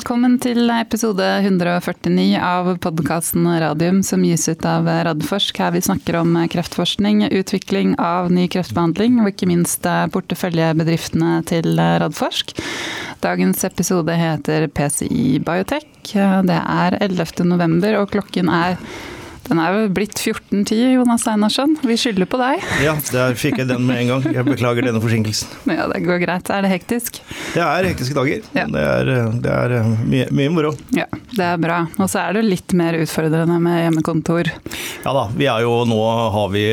Velkommen til episode 149 av podkasten Radium som gis ut av Radforsk. Her vi snakker om kreftforskning, utvikling av ny kreftbehandling og ikke minst porteføljebedriftene til Radforsk. Dagens episode heter PCI Biotech. Det er 11. november og klokken er den er jo blitt 14.10, Jonas Einarsson. Vi skylder på deg. Ja, der fikk jeg den med en gang. Jeg beklager denne forsinkelsen. Ja, Det går greit. Er det hektisk? Det er hektiske dager. Ja. Det er, det er eh, mye, mye, moro. Ja, det er bra. Og så er det litt mer utfordrende med hjemmekontor. Ja da. Vi er jo nå har vi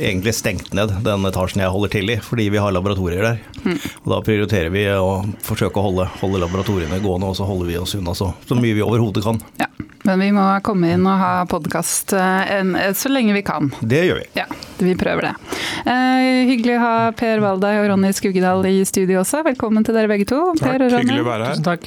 egentlig stengt ned den etasjen jeg holder til i, fordi vi har laboratorier der. Mm. Og Da prioriterer vi å forsøke å holde, holde laboratoriene gående, og så holder vi oss unna så, så mye vi overhodet kan. Ja. Men vi må komme inn og ha podkast eh, eh, så lenge vi kan. Det gjør vi. Ja, vi prøver det. Eh, hyggelig å ha Per Valdai og Ronny Skugedal i studio også. Velkommen til dere begge to. Takk, per og Ronny. hyggelig å være her. Tusen takk.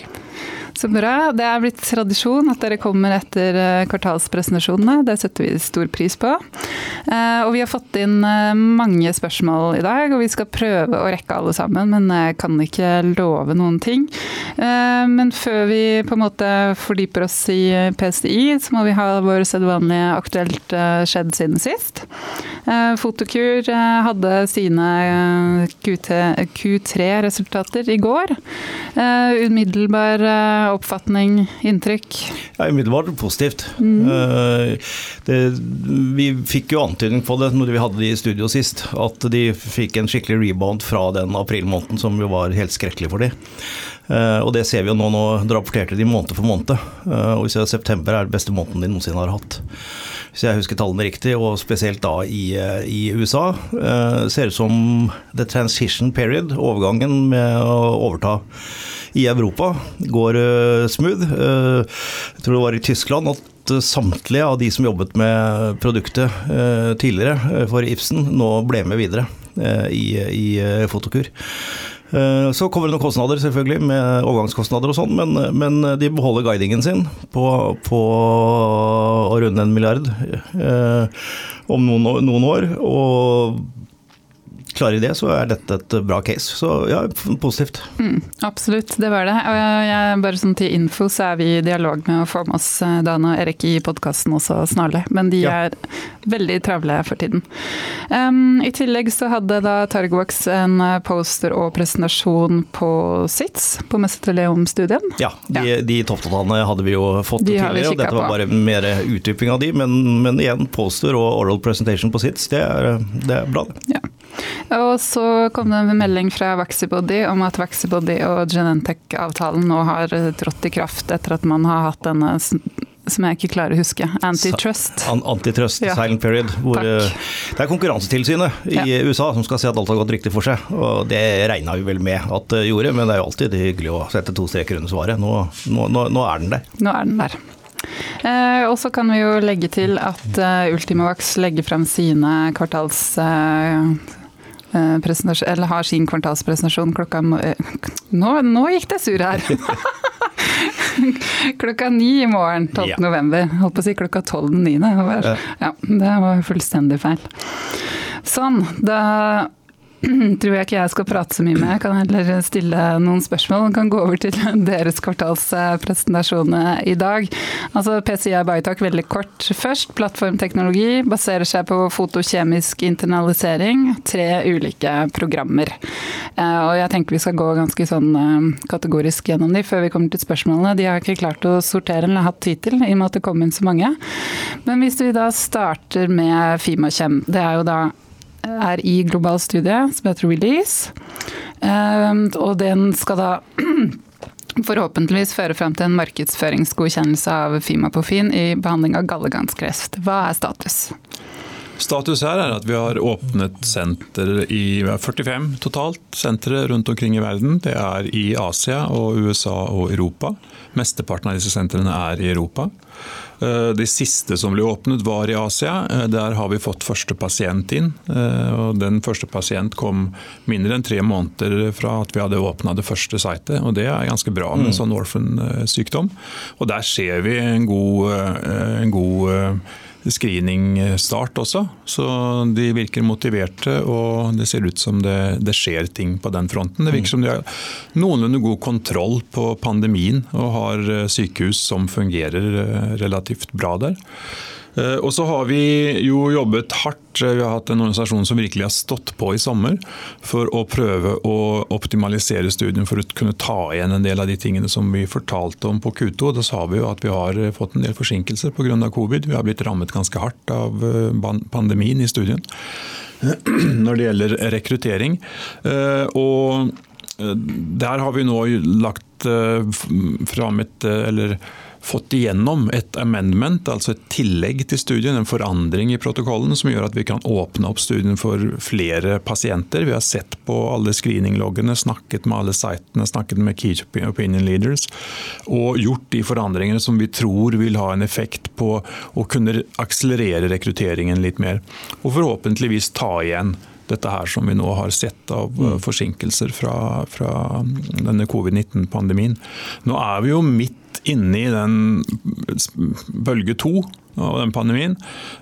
Så bra. Det er blitt tradisjon at dere kommer etter eh, kvartalspresentasjonene. Det setter vi stor pris på. Eh, og vi har fått inn eh, mange spørsmål i dag, og vi skal prøve å rekke alle sammen, men jeg kan ikke love noen ting. Men før vi på en måte fordyper oss i PCI, så må vi ha vår sedvanlige aktuelt skjedd siden sist. Fotokur hadde sine Q3-resultater i går. Umiddelbar oppfatning, inntrykk? Ja, Umiddelbart positivt. Mm. Det, vi fikk jo antydning på det når vi hadde de i studio sist, at de fikk en skikkelig rebound fra den aprilmåneden som jo var helt skrekkelig for dem. Eh, og det ser vi jo nå, nå rapporterte de måned for måned. Eh, og vi ser at september er den beste måneden de noensinne har hatt. Hvis jeg husker tallene riktig, og spesielt da i, i USA, ser ut som the transition period, overgangen med å overta i Europa går uh, smooth. Uh, jeg tror det var i Tyskland at uh, samtlige av de som jobbet med produktet tidligere for Ibsen, nå ble med videre i, i Fotokur. Så kommer det noen kostnader, selvfølgelig, med overgangskostnader og sånn, men, men, de beholder guidingen sin på, på å runde en milliard om noen, noen år. Og klarer de det, så er dette et bra case. Så ja, positivt. Mm, absolutt, det var det. Jeg, bare sånn til info, så er vi i dialog med å få med oss eh, Dan og Erik i podkasten også snarlig. Men de ja. er veldig travle for tiden. Um, I tillegg så hadde da Targovax en eh, poster og presentasjon på SITS, på Mesotheliom-studien. Ja, de, ja. de toppdataene hadde vi jo fått de tidligere, og dette var bare mer utdyping av de. Men, men, igjen, poster og oral presentation på SITS, det er, det er bra. Ja. Og så kom det en melding fra Vaxibody om at Vaxibody og Genentech-avtalen nå har trådt i kraft etter at man har hatt denne som jeg ikke klarer å huske. Antitrust. Antitrust, ja. silent period. Hvor. Eh, det er Konkurransetilsynet i ja. USA som skal se at alt har gått riktig for seg. Og det regna vi vel med at det gjorde, men det er jo alltid hyggelig å sette to streker under svaret. Nå, nå, nå, nå er den der. Nå er den der. Eh, og så kan vi jo legge til at uh, Ultimavax legger frem sine kvartals... Uh, eller har sin kvartalspresentasjon klokka Nå, nå gikk det sur her! klokka ni i morgen 12. Ja. november. Holdt på å si klokka tolv den niende. Ja, det var fullstendig feil. Sånn. Da tror jeg ikke jeg skal prate så mye med. Jeg kan heller stille noen spørsmål. Jeg kan gå over til deres kvartalspresentasjon i dag. Altså PCI Biotalk veldig kort først. Plattformteknologi baserer seg på fotokjemisk internalisering. Tre ulike programmer. Eh, og jeg tenker vi skal gå ganske sånn eh, kategorisk gjennom de før vi kommer til spørsmålene. De har ikke klart å sortere eller hatt tid til, i og med at det kom inn så mange. Men hvis vi da starter med Fimakjem. Det er jo da er i global studie som heter Release. Ehm, og den skal da forhåpentligvis føre frem til en markedsføringsgodkjennelse av Fimapofin i behandling av gallegangskreft. Hva er status? Status her er at vi har åpnet senter i 45 totalt, sentre rundt omkring i verden. Det er i Asia og USA og Europa. Mesteparten av disse sentrene er i Europa. Eh, de siste som ble åpnet, var i Asia. Eh, der har vi fått første pasient inn. Eh, og den første pasient kom mindre enn tre måneder fra at vi hadde åpna det første sitet. Og det er ganske bra med en sånn orphan-sykdom. Og der ser vi en god, en god screeningstart også. Så de virker motiverte, og det ser ut som det, det, skjer ting på den fronten. Det virker som de har noenlunde god kontroll på pandemien og har sykehus som fungerer relativt bra der. Eh, og så har vi jo jobbet hardt. Vi har hatt en organisasjon som virkelig har stått på i sommer for å prøve å optimalisere studien for å kunne ta igjen en del av de tingene som vi fortalte om på Q2. Da sa vi jo at vi har fått en del forsinkelser pga. covid. Vi har blitt rammet ganske hardt av eh, pandemien i studien når det gjelder rekruttering. Eh, og der har vi nå lagt fram et eller fått igjennom et amendment, altså et tillegg til studien, en forandring i protokollen som gjør at vi kan åpne opp studien for flere pasienter. Vi har sett på alle screeningloggene, snakket med alle sitene, snakket med key opinion leaders og gjort de forandringene som vi tror vil ha en effekt på å kunne akselerere rekrutteringen litt mer. Og forhåpentligvis ta igjen dette her som vi nå har sett av mm. forsinkelser fra, fra denne covid-19-pandemien. Nå er vi jo midt inne i den bølge to av den pandemien.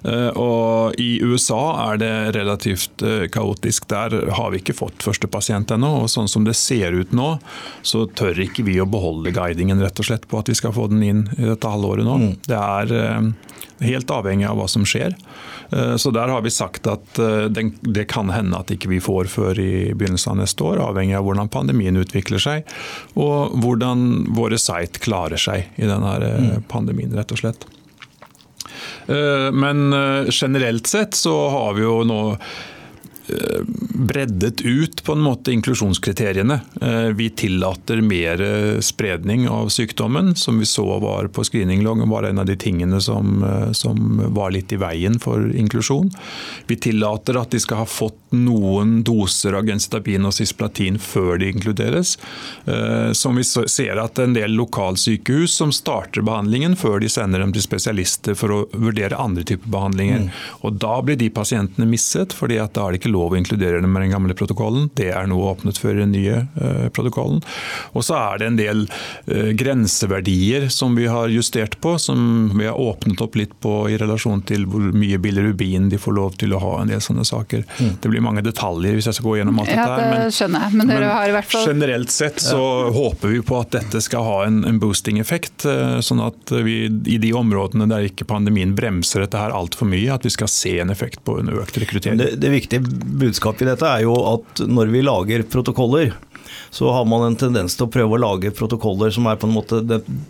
Eh, og I USA er det relativt eh, kaotisk. Der har vi ikke fått første pasient ennå. og Sånn som det ser ut nå, så tør ikke vi å beholde guidingen rett og slett på at vi skal få den inn i dette halvåret nå. Mm. Det er eh, helt avhengig av hva som skjer. Så der har vi sagt at det kan hende at ikke vi får før i begynnelsen av neste år, avhengig av hvordan pandemien utvikler seg og hvordan våre site klarer seg i denne mm. pandemien, rett og slett. Eh, men eh, generelt sett så har vi jo nå breddet ut på en måte inklusjonskriteriene. Eh, vi tillater mer spredning av sykdommen, som vi så var på screeningloggen var en av de tingene som, eh, som, var litt i veien for inklusjon. Vi tillater at de skal ha fått noen doser av genstatin og cisplatin før de inkluderes. Som vi ser at en del lokalsykehus som starter behandlingen før de sender dem til spesialister for å vurdere andre typer behandlinger. Mm. Og Da blir de pasientene misset, fordi at da er det ikke lov å inkludere dem med den gamle protokollen. Det er nå åpnet for den nye uh, protokollen. Og så er det en del uh, grenseverdier som vi har justert på, som vi har åpnet opp litt på i relasjon til hvor mye bilirubin de får lov til å ha. en del sånne saker. Mm. Det blir mange detaljer hvis jeg skal gå gjennom alt ja, dette. Men, skjønner jeg, men, dere men har i hvert fall... generelt sett så ja. håper vi på at dette skal ha en, en boosting-effekt. Uh, sånn at vi i de områdene der ikke pandemien bremser dette her altfor mye, at vi skal se en effekt på en økt rekruttering. Det, det viktige budskapet i dette er jo at når vi lager protokoller, så har man en tendens til å prøve å lage protokoller som er på en måte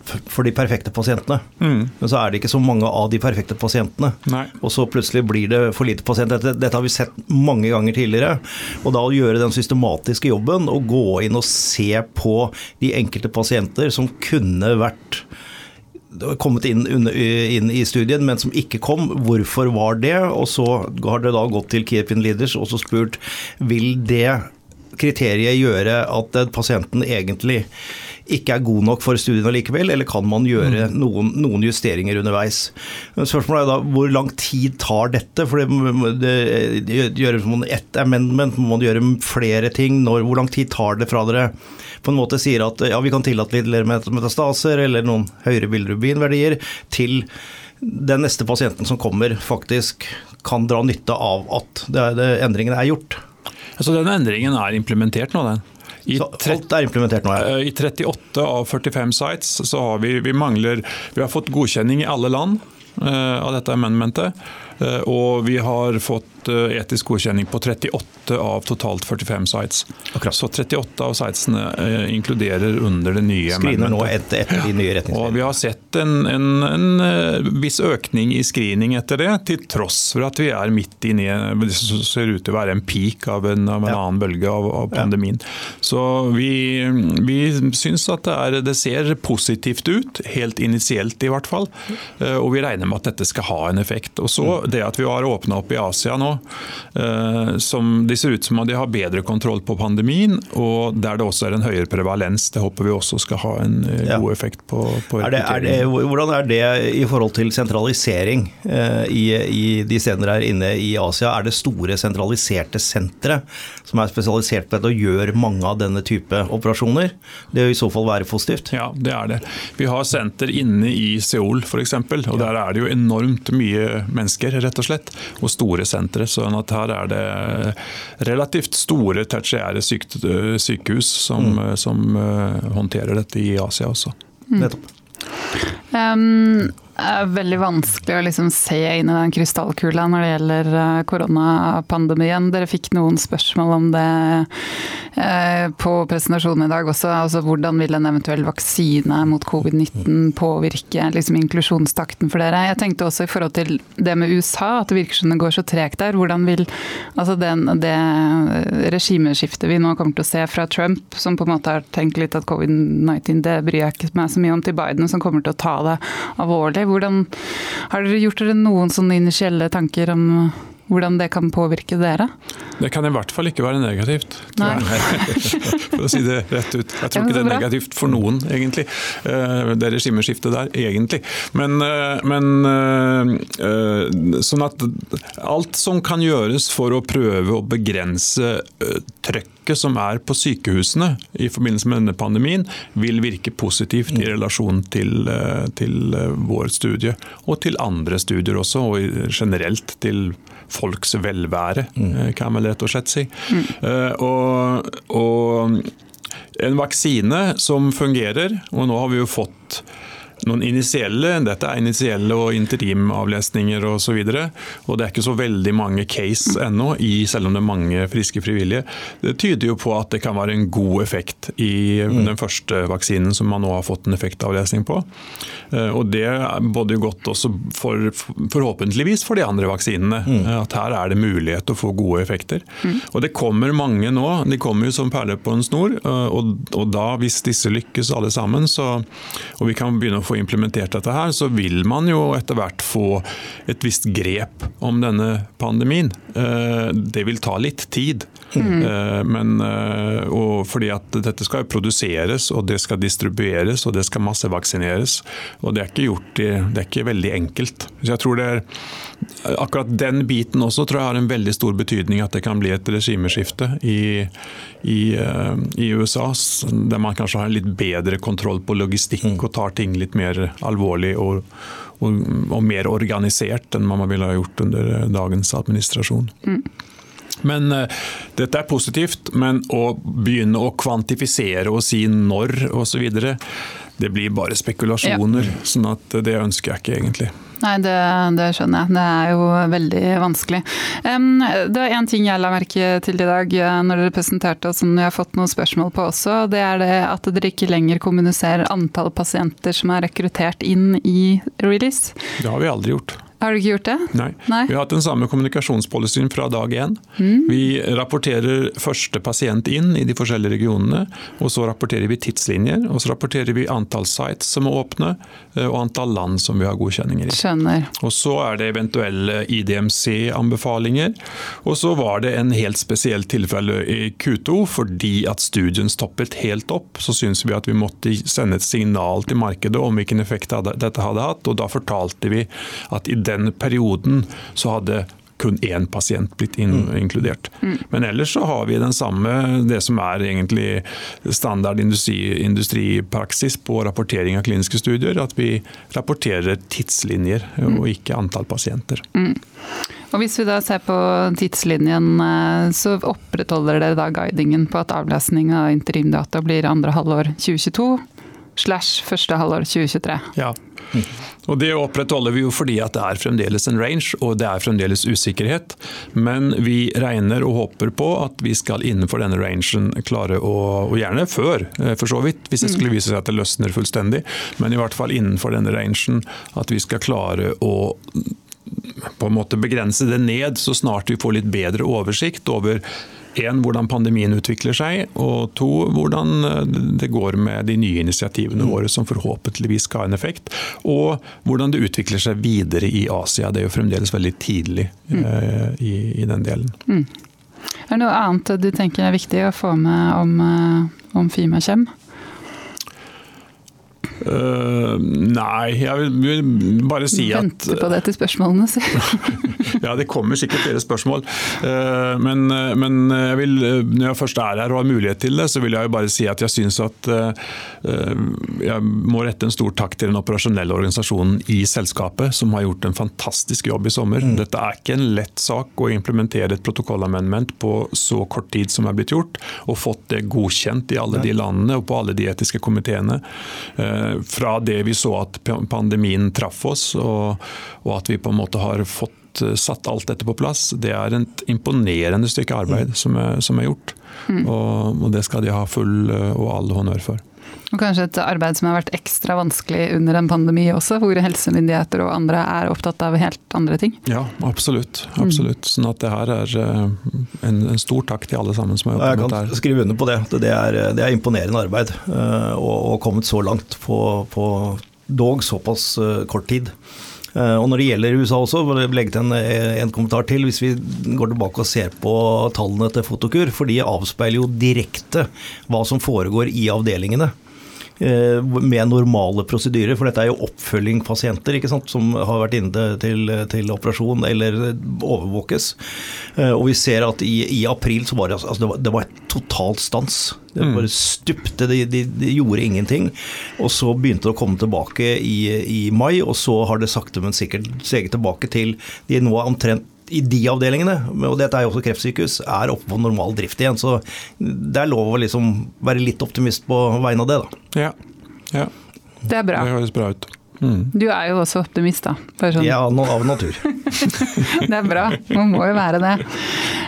for de perfekte pasientene. Mm. Men så er det ikke så mange av de perfekte pasientene. Nei. Og så plutselig blir det for lite pasienter. Dette, dette, har vi sett mange ganger tidligere. Og da å gjøre den systematiske jobben og gå inn og se på de enkelte pasienter som kunne vært kommet inn, inn, i studien, men som ikke kom. Hvorfor var det? Og så har det da gått til Kiepin Leaders og så spurt vil det kriteriet gjøre at pasienten egentlig ikke er god nok for studiene likevel, eller kan man gjøre mm. noen, noen justeringer underveis? Spørsmålet er da hvor lang tid tar dette? For det, det, det gjøres man ett amendment, må man gjøre flere ting? Når, hvor lang tid tar det fra dere på en måte sier at ja, vi kan tillate litt metastaser eller noen høyere bilrubinverdier, til den neste pasienten som kommer, faktisk kan dra nytte av at det, det, endringene er gjort. Altså Den endringen er implementert nå, den. I, alt er implementert nå? Ja. I 38 av 45 sites så har vi, vi mangler Vi har fått godkjenning i alle land uh, av dette amendmentet. Uh, og vi har fått Eh, etisk godkjenning på 38 av totalt 45 sites. Akkurat. Så 38 av sitesene eh, inkluderer under det nye Screener nå etter, etter de nye retningslinjene. Og vi har sett en, en, en, eh, viss økning i screening etter det, til tross for at vi er midt inne i det som ser ut til å være en peak av en, av en ja. annen bølge av, av pandemien. Ja. Så vi, vi syns at det, er, det, ser positivt ut, helt initielt i hvert fall. Og vi regner med at dette skal ha en effekt. Og så mm. det at vi har åpna opp i Asia nå, Som de ser ut som at de har bedre kontroll på pandemien, og der det også er en høyere prevalens. Det håper vi også skal ha en god effekt på, på er det, er det, Hvordan er det i forhold til sentralisering i, i de stedene der inne i Asia? Er det store sentraliserte sentre som er spesialisert på dette og gjør mange av denne type operasjoner? Det vil i så fall være positivt? Ja, det er det. Vi har senter inne i Seoul f.eks., og der er det jo enormt mye mennesker, rett og slett. Og store sentre. Sånn at her er det relativt store tertiære sykehus som, mm. som uh, håndterer dette i Asia også. Mm. Nettopp. Um, det er veldig vanskelig å liksom se inn i den krystallkula når det gjelder eh, koronapandemien. Dere fikk noen spørsmål om det eh, på presentasjonen i dag også. Altså, hvordan vil en eventuell vaksine mot covid-19 påvirke liksom, inklusjonstakten for dere? Jeg tenkte også i forhold til det med USA, at det virker som det går så tregt der. Hvordan vil altså den, det regimeskiftet vi nå kommer til å se fra Trump, som på en måte har tenkt litt at covid-19 det bryr jeg ikke meg så mye om, til Biden, som kommer til å ta det alvorlig hvordan, har dere gjort dere noen sånne initielle tanker om hvordan det kan påvirke dere? Det kan i hvert fall ikke være negativt, for å si det rett ut. Jeg tror ikke det er negativt for noen, egentlig, eh, det regimeskiftet der, egentlig. Men, eh, men, eh, sånn at alt som kan gjøres for å prøve å begrense trøkket som er på sykehusene i forbindelse med denne pandemien, vil virke positivt i relasjon til, til vår studie, og til andre studier også, og generelt til folks velvære, mm. Eh, kan man rett og slett si. Mm. Og, og en vaksine som fungerer, og nå har vi jo fått noen initielle, dette er initielle og interimavlesninger osv. Og, så videre, og det er ikke så veldig mange case ennå, selv om det er mange friske frivillige. Det tyder jo på at det kan være en god effekt i mm. den første vaksinen som man nå har fått en effektavlesning på. Eh, og det både godt også for, forhåpentligvis for de andre vaksinene. Mm. At her er det mulighet til å få gode effekter. Mm. Og det kommer mange nå. De kommer jo som perler på en snor. Eh, og, og da, hvis disse lykkes alle sammen, så, og vi kan begynne å få implementert dette her, så vil man jo etter hvert få et visst grep om denne pandemien. Eh, det vil ta litt tid. Mm. Eh, men, eh, og fordi at dette skal produseres, og det skal distribueres, og det skal massevaksineres. Og det er ikke gjort det er ikke veldig enkelt. Så jeg tror det er Akkurat den biten også tror jeg har en veldig stor betydning at det kan bli et regimeskifte i, i, i USA, der man kanskje har litt bedre kontroll på logistikk mm. og tar ting litt mer alvorlig og, og, og mer organisert enn man ville ha gjort under dagens administrasjon. Mm. Men uh, Dette er positivt, men å begynne å kvantifisere og si når osv., det blir bare spekulasjoner. Ja. sånn at det ønsker jeg ikke egentlig. Nei, det, det, skjønner jeg. Det er jo veldig vanskelig. det er én ting jeg la merke til i dag eh, når dere presenterte, og som vi har fått noen spørsmål på også. Det er det at dere ikke lenger kommuniserer antall pasienter som er rekruttert inn i release. Det har vi aldri gjort. Har du ikke gjort det? Nei. Nei. Vi har hatt den samme kommunikasjonspolicyen fra dag én. Mm. Vi rapporterer første pasient inn i de forskjellige regionene. og Så rapporterer vi tidslinjer, og så rapporterer vi antall sites som er åpne, eh, og antall land som vi har godkjenninger i. Skjønner. Og Så er det eventuelle IDMC-anbefalinger. Og så var det en helt spesiell tilfelle i Q2, fordi at studien stoppet helt opp. Så syns vi at vi måtte sende et signal til markedet om hvilken effekt dette hadde hatt. og Da fortalte vi at i den den perioden så hadde kun én pasient blitt mm. inkludert. Mm. Men ellers så har vi den samme, det som er egentlig standard industri, industripraksis på rapportering av kliniske studier, at vi rapporterer tidslinjer mm. og ikke antall pasienter. Mm. Og Hvis vi da ser på tidslinjen, eh, så opprettholder dere da guidingen på at avlesning av interimdata blir andre halvår 2022 slash første halvår 2023. Ja, og Det opprettholder vi jo fordi at det er fremdeles en range og det er fremdeles usikkerhet. Men vi regner og håper på at vi skal innenfor denne rangen klare å, og gjerne før, eh, for så vidt, hvis det skulle vise seg at det løsner fullstendig, men i hvert fall innenfor denne rangen at vi skal klare å på en måte begrense det ned så snart vi får litt bedre oversikt over en, hvordan pandemien utvikler seg, og to, hvordan det går med de nye initiativene våre som forhåpentligvis skal ha en effekt. Og hvordan det utvikler seg videre i Asia. Det er jo fremdeles veldig tidlig mm. i, i, den delen. Mm. Er det noe annet du tenker er viktig å få med om, om Fima Kjem? Uh, nei, jeg vil, vil, bare si at Vente på det til spørsmålene, si. ja, det kommer sikkert flere spørsmål. Uh, men, men jeg vil, når jeg først er her og har mulighet til det, så vil jeg bare si at jeg syns at uh, jeg må rette en stor takk til den operasjonelle organisasjonen i selskapet, som har gjort en fantastisk jobb i sommer. Mm. Dette er ikke en lett sak å implementere et protokollamendment på så kort tid som er blitt gjort, og fått det godkjent i alle de landene og på alle de etiske komiteene. Eh, fra det vi så at pandemien traff oss, og, og at vi på en måte har fått eh, satt alt dette på plass, det er et imponerende stykke arbeid mm. som, er, som, er, gjort. Mm. Og, og, det skal de ha full eh, og all honnør for. Og kanskje et arbeid som har vært ekstra vanskelig under en pandemi også, hvor helsemyndigheter og andre er opptatt av helt andre ting? Ja, absolutt. absolutt. Sånn at det her er eh, en, en stor takk til alle sammen som har jobbet med dette. Jeg kan skrive under på det. Det er, det er imponerende arbeid. å komme kommet så langt på, på dog såpass eh, kort tid. Og Når det gjelder USA også, vil jeg legge til en, en, kommentar til. Hvis vi går tilbake og ser på tallene til Fotokur, for de avspeiler jo direkte hva som foregår i avdelingene. Eh, med normale prosedyrer. For dette er jo oppfølgingspasienter ikke sant, som har vært inne til, til operasjon eller overvåkes. Eh, og vi ser at i, i april så var det, altså, det, var, det var et totalt stans. Det mm. bare stupte, de, de, de, gjorde ingenting. Og så begynte det å komme tilbake i, i mai, og så har det sakte, men sikkert seget tilbake til de nå er omtrent i de avdelingene, og dette er jo også kreftsykehus, er oppe på normal drift igjen. Så det er lov å liksom være litt optimist på vegne av det, da. Ja. ja. Det er bra. Det høres bra ut. Mm. Du er jo også optimist, da. Sånn. Ja, av natur. det er bra, man må jo være det.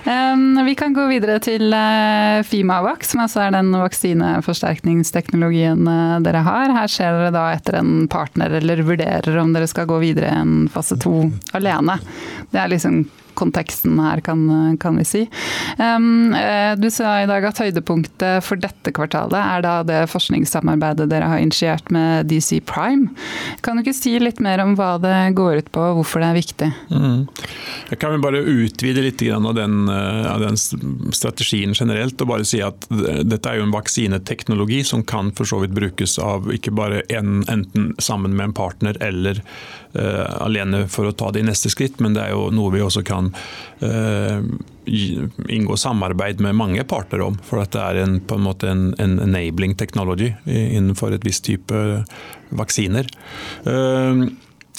Um, vi kan gå videre til uh, Fimavac, som altså er den vaksineforsterkningsteknologien uh, dere har. Her ser dere da etter en partner, eller vurderer om dere skal gå videre i en fase to alene. Det er liksom konteksten her, kan, kan vi si. Um, du sa i dag at høydepunktet for dette kvartalet er da det forskningssamarbeidet dere har initiert med DC Prime. Kan du ikke si litt mer om hva det går ut på, og hvorfor det er viktig? Mm. Jeg kan vel bare utvide litt av den, eh, av den, strategien generelt, og bare si at dette er jo en vaksineteknologi som kan for så vidt brukes av ikke bare en, enten sammen med en partner eller uh, alene for å ta det i neste skritt, men det er jo noe vi også kan uh, inngå samarbeid med mange parter om. For at det er en, på en måte en, en enabling technology innenfor et visst type vaksiner. Uh,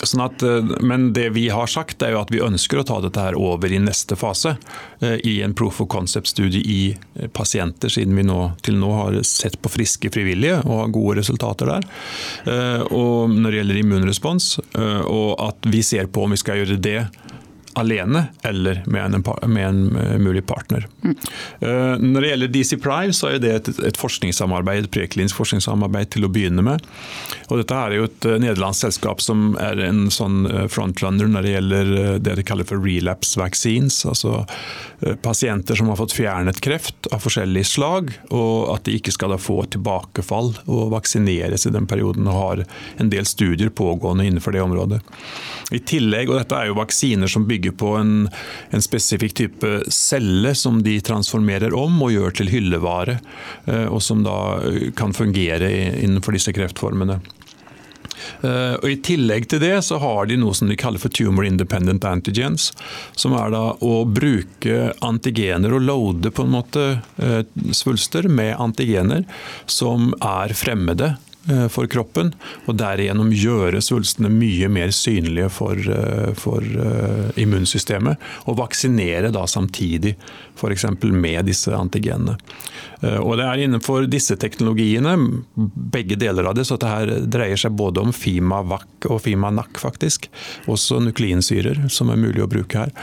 Sånn at, eh, men det vi har sagt er jo at vi ønsker å ta dette her over i neste fase. I en proof of concept-studie i pasienter, siden vi nå, til nå har sett på friske frivillige og har gode resultater der. Og når det gjelder immunrespons, og at vi ser på om vi skal gjøre det alene eller med en, med en eh, mulig partner. Mm. Når det gjelder DC Prime, så er det et, et forskningssamarbeid, et preklinisk forskningssamarbeid til å begynne med. Og dette er jo et uh, nederlandsk selskap som er en sånn frontrunner når det gjelder det de kaller for relapse vaccines. Altså pasienter som har fått fjernet kreft av forskjellige slag, og at de ikke skal da få tilbakefall og vaksineres i den perioden, og har en del studier pågående innenfor det området. I tillegg, og dette er jo vaksiner som bygger bygger på en, en spesifikk type celle som de transformerer om og gjør til hyllevare, eh, og som da eh, kan fungere innenfor disse kreftformene. Uh, og I tillegg til det så har de noe som de kaller for tumor independent antigens. Som er da å bruke antigener og loade på en måte svulster med antigener som er fremmede Eh, for kroppen, og derigjennom gjøre svulstene mye mer synlige for, eh, for eh, immunsystemet. Og vaksinere da samtidig, f.eks. med disse antigenene. Og Det er innenfor disse teknologiene, begge deler av det, så det her dreier seg både om Fima-VAC og Fima-NAC, faktisk. Også nukleinsyrer, som er mulig å bruke her.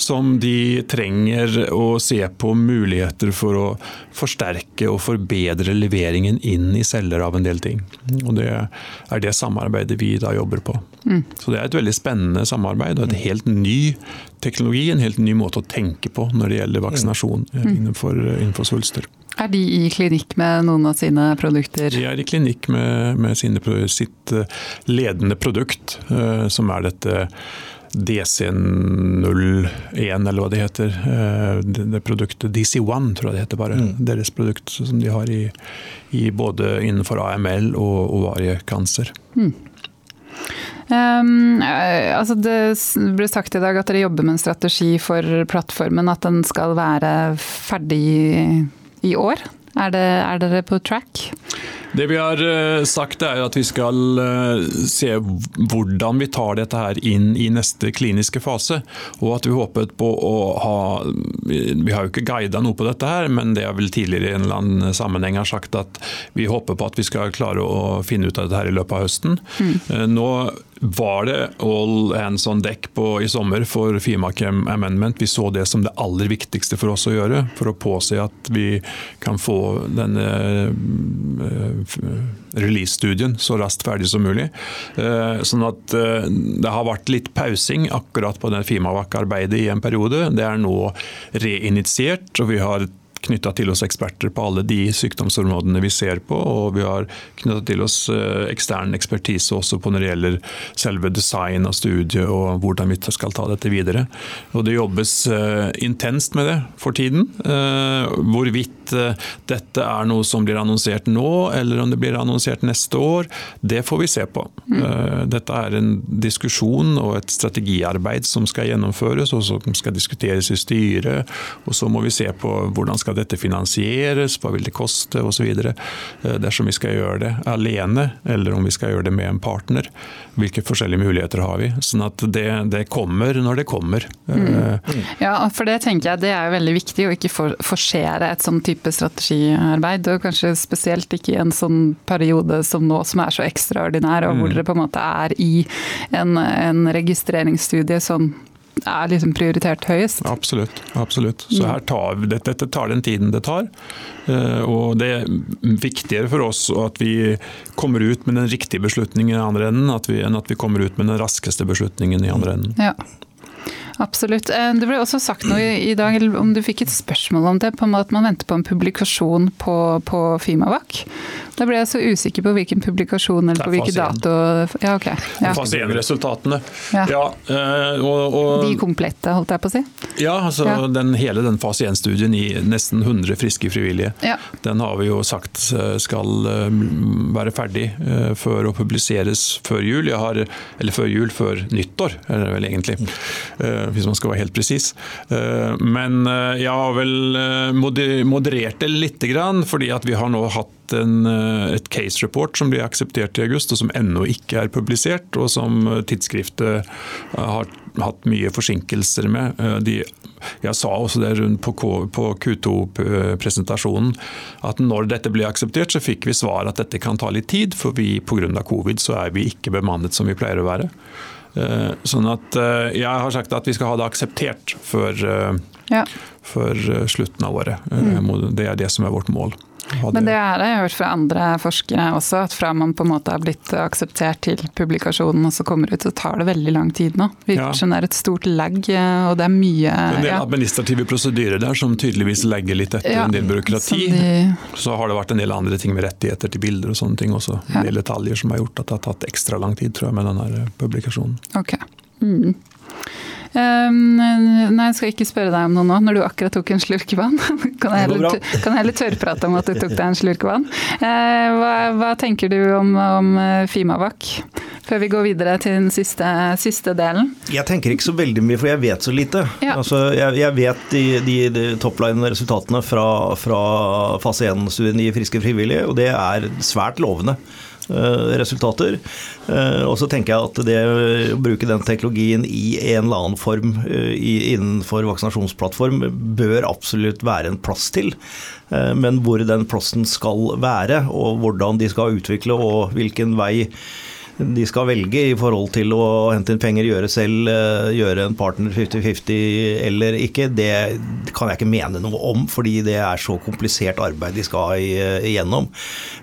Som de trenger å se på muligheter for å forsterke og forbedre leveringen inn i celler av en del ting. Og Det er det samarbeidet vi da jobber på. Mm. Så Det er et veldig spennende samarbeid og et helt ny teknologi, en helt ny måte å tenke på når det gjelder vaksinasjon mm. innenfor, innenfor svulster. Er de i klinikk med noen av sine produkter? De er i klinikk med, med sine, sitt ledende produkt, som er dette DC01, eller hva det heter. Det, det produktet DC1, tror jeg det heter bare. Mm. Deres produkt som de har i, i både innenfor AML og ovariekancer. Mm. Um, altså det ble sagt i dag at dere jobber med en strategi for plattformen, at den skal være ferdig i år. Er, det, er dere på track? Det vi har eh, sagt er at vi skal eh, se hvordan vi tar dette her inn i neste kliniske fase. Og at vi håpet på å ha Vi har jo ikke guida noe på dette her, men det har vel tidligere i en eller annen sammenheng har sagt at vi håper på at vi skal klare å finne ut av dette her i løpet av høsten. Mm. Nå var det all hands on deck på, i sommer for Fimakem Amendment. Vi så det som det aller viktigste for oss å gjøre, for å påse at vi kan få denne uh, release-studien så raskt ferdig som mulig. Uh, sånn at uh, det har vært litt pausing akkurat på den Fimavac-arbeidet i en periode. Det er nå reinitiert, og vi har knytta til oss eksperter på alle de sykdomsområdene vi ser på, og vi har knytta til oss eh, ekstern ekspertise også på når det gjelder selve design av studiet og hvordan vi skal ta dette videre. Og Det jobbes eh, intenst med det for tiden. Eh, hvorvidt dette er noe som blir annonsert nå, eller om det blir annonsert neste år, det får vi se på. Mm. Dette er en diskusjon og et strategiarbeid som skal gjennomføres, og som skal diskuteres i styret. Og så må vi se på hvordan skal dette finansieres, hva vil det koste osv. Eh, dersom vi skal gjøre det alene, eller om vi skal gjøre det med en partner. Hvilke forskjellige muligheter har vi? Sånn at det, det kommer når det kommer. Mm. Mm. Ja, for det tenker jeg det er veldig viktig å ikke for, forsere et sånn type strategiarbeid. Og kanskje spesielt ikke i en sånn periode som nå, som er så ekstraordinær, og hvor mm. dere på en måte er i en, en registreringsstudie som er liksom prioritert høyest. Absolutt. absolutt. Så her tar dette, dette tar den tiden det tar. Eh, og det er viktigere for oss at vi kommer ut med den riktige beslutningen i andre enden, at vi, enn at vi kommer ut med den raskeste beslutningen i andre enden. Ja. Absolutt. Eh, det ble også sagt noe i dag, om du fikk et spørsmål om det, på at man venter på en publikasjon på, på Fimavac. Da ble jeg så usikker på hvilken publikasjon eller på hvilken dato ja, ok. ja. Fase 1-resultatene. Ja. ja eh, og, og, De komplette, holdt jeg på å si? Ja, altså ja. Den, hele den fase 1-studien i nesten 100 friske frivillige, den har vi jo sagt eh, skal være ferdig for å publiseres før jul. Har, eller før jul, før nyttår, er det vel egentlig. Eh, hvis man skal være helt presis. Eh, men eh, jeg har vel moderert det litt, fordi at vi har nå hatt en, et case report som blir akseptert i august, og som ennå ikke er publisert, og som tidsskriftet har hatt mye forsinkelser med. De, jeg sa også det rundt på Q2-presentasjonen at når dette ble akseptert, så fikk vi svar at dette kan ta litt tid, for vi pga. covid så er vi ikke bemannet som vi pleier å være. Eh, sånn at eh, jeg har sagt at vi skal ha det akseptert før, eh, ja. før slutten av året. Mm. Det er det som er vårt mål. Men det er det jeg har hørt fra andre forskere også, at fra man på en måte har blitt akseptert til publikasjonen og så kommer ut, så tar det veldig lang tid nå. Virker ja. som det er et stort lag, og det er mye Det er en del ja. administrative prosedyrer der som tydeligvis legger litt etter ja, en del byråkrati. De... Så har det vært en del andre ting med rettigheter til bilder og sånne ting også. En del detaljer som har gjort at det har tatt ekstra lang tid, tror jeg, med denne publikasjonen. Ok. Mm. Um, nei, jeg skal ikke spørre deg om noe nå, når du akkurat tok en slurk vann. kan jeg heller, kan heller tørrprate om at du tok deg en slurk vann. Uh, hva, hva, tenker du om, om Fimavak? Før vi går videre til den siste, siste, delen. Jeg tenker ikke så veldig mye, for jeg vet så lite. Ja. Altså, jeg, jeg, vet de, de, de topline-resultatene fra, fra fase 1-studien i Friske frivillige, og det er svært lovende. Eh, resultater. Eh, og så tenker jeg at det å bruke den teknologien i en eller annen form eh, innenfor vaksinasjonsplattform bør absolutt være en plass til. Men hvor den plassen skal være, og hvordan de skal utvikle og hvilken vei de skal velge i forhold til å hente inn penger, gjøre selv, eh, gjøre en partner 50-50 eller ikke, det kan jeg ikke mene noe om, fordi det er så komplisert arbeid de skal igjennom.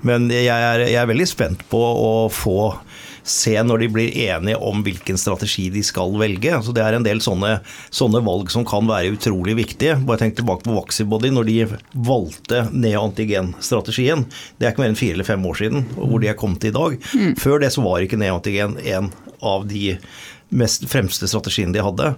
Men jeg er, jeg er veldig spent på å få se når de blir enige om hvilken strategi de skal velge. Så det er en del sånne, sånne, valg som kan være utrolig viktige. Bare tenk tilbake på Vaxibody, når de valgte neoantigen-strategien. Det er ikke mer enn fire eller fem år siden, hvor de er kommet til i dag. Mm. Før det så var ikke neoantigen en av de mest fremste strategien de hadde.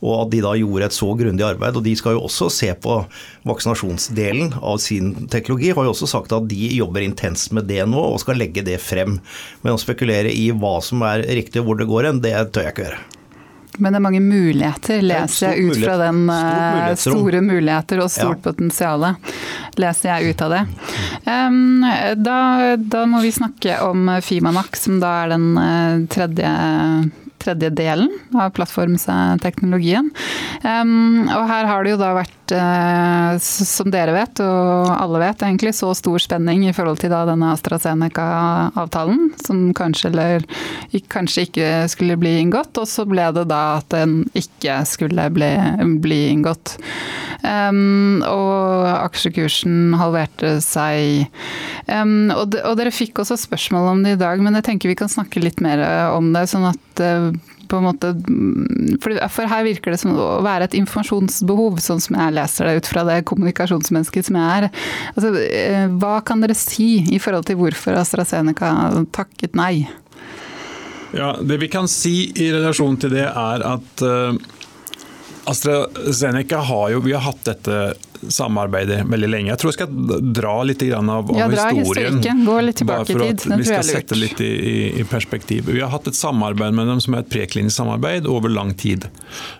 Og at de da gjorde et så grundig arbeid. Og de skal jo også se på vaksinasjonsdelen av sin teknologi. Har jo også sagt at de jobber intenst med det nå og skal legge det frem. Men å spekulere i hva som er riktig og hvor det går hen, det tør jeg ikke gjøre. Men det er mange muligheter, leser jeg ut fra den store muligheter og stort ja. potensial. Leser jeg ut av det. Da, da, må vi snakke om Fimanak, som da er den eh, tredje tredje delen av plattformsteknologien. Um, og her har det jo da vært, uh, som dere vet, og alle vet egentlig, så stor spenning i forhold til da denne AstraZeneca-avtalen, som kanskje, eller, kanskje ikke skulle bli inngått. Og så ble det da at den ikke skulle bli, bli inngått. Um, og aksjekursen halverte seg. Um, og, de, og, dere fikk også spørsmål om det i dag, men jeg tenker vi kan snakke litt mer om det. sånn at uh, på en måte for, for, her virker det som å være et informasjonsbehov, sånn som jeg leser det ut fra det kommunikasjonsmennesket som jeg er. Altså, uh, hva kan dere si i forhold til hvorfor AstraZeneca takket nei? Ja, Det vi kan si i relasjon til det, er at uh AstraZeneca har jo Vi har hatt dette samarbeidet veldig lenge. Jeg tror jeg skal dra litt av, av ja, dra historien. Gå litt tilbake i tid. vi skal sette litt i, i, perspektiv. Vi har hatt et samarbeid med dem som er et preklinisk samarbeid over lang tid.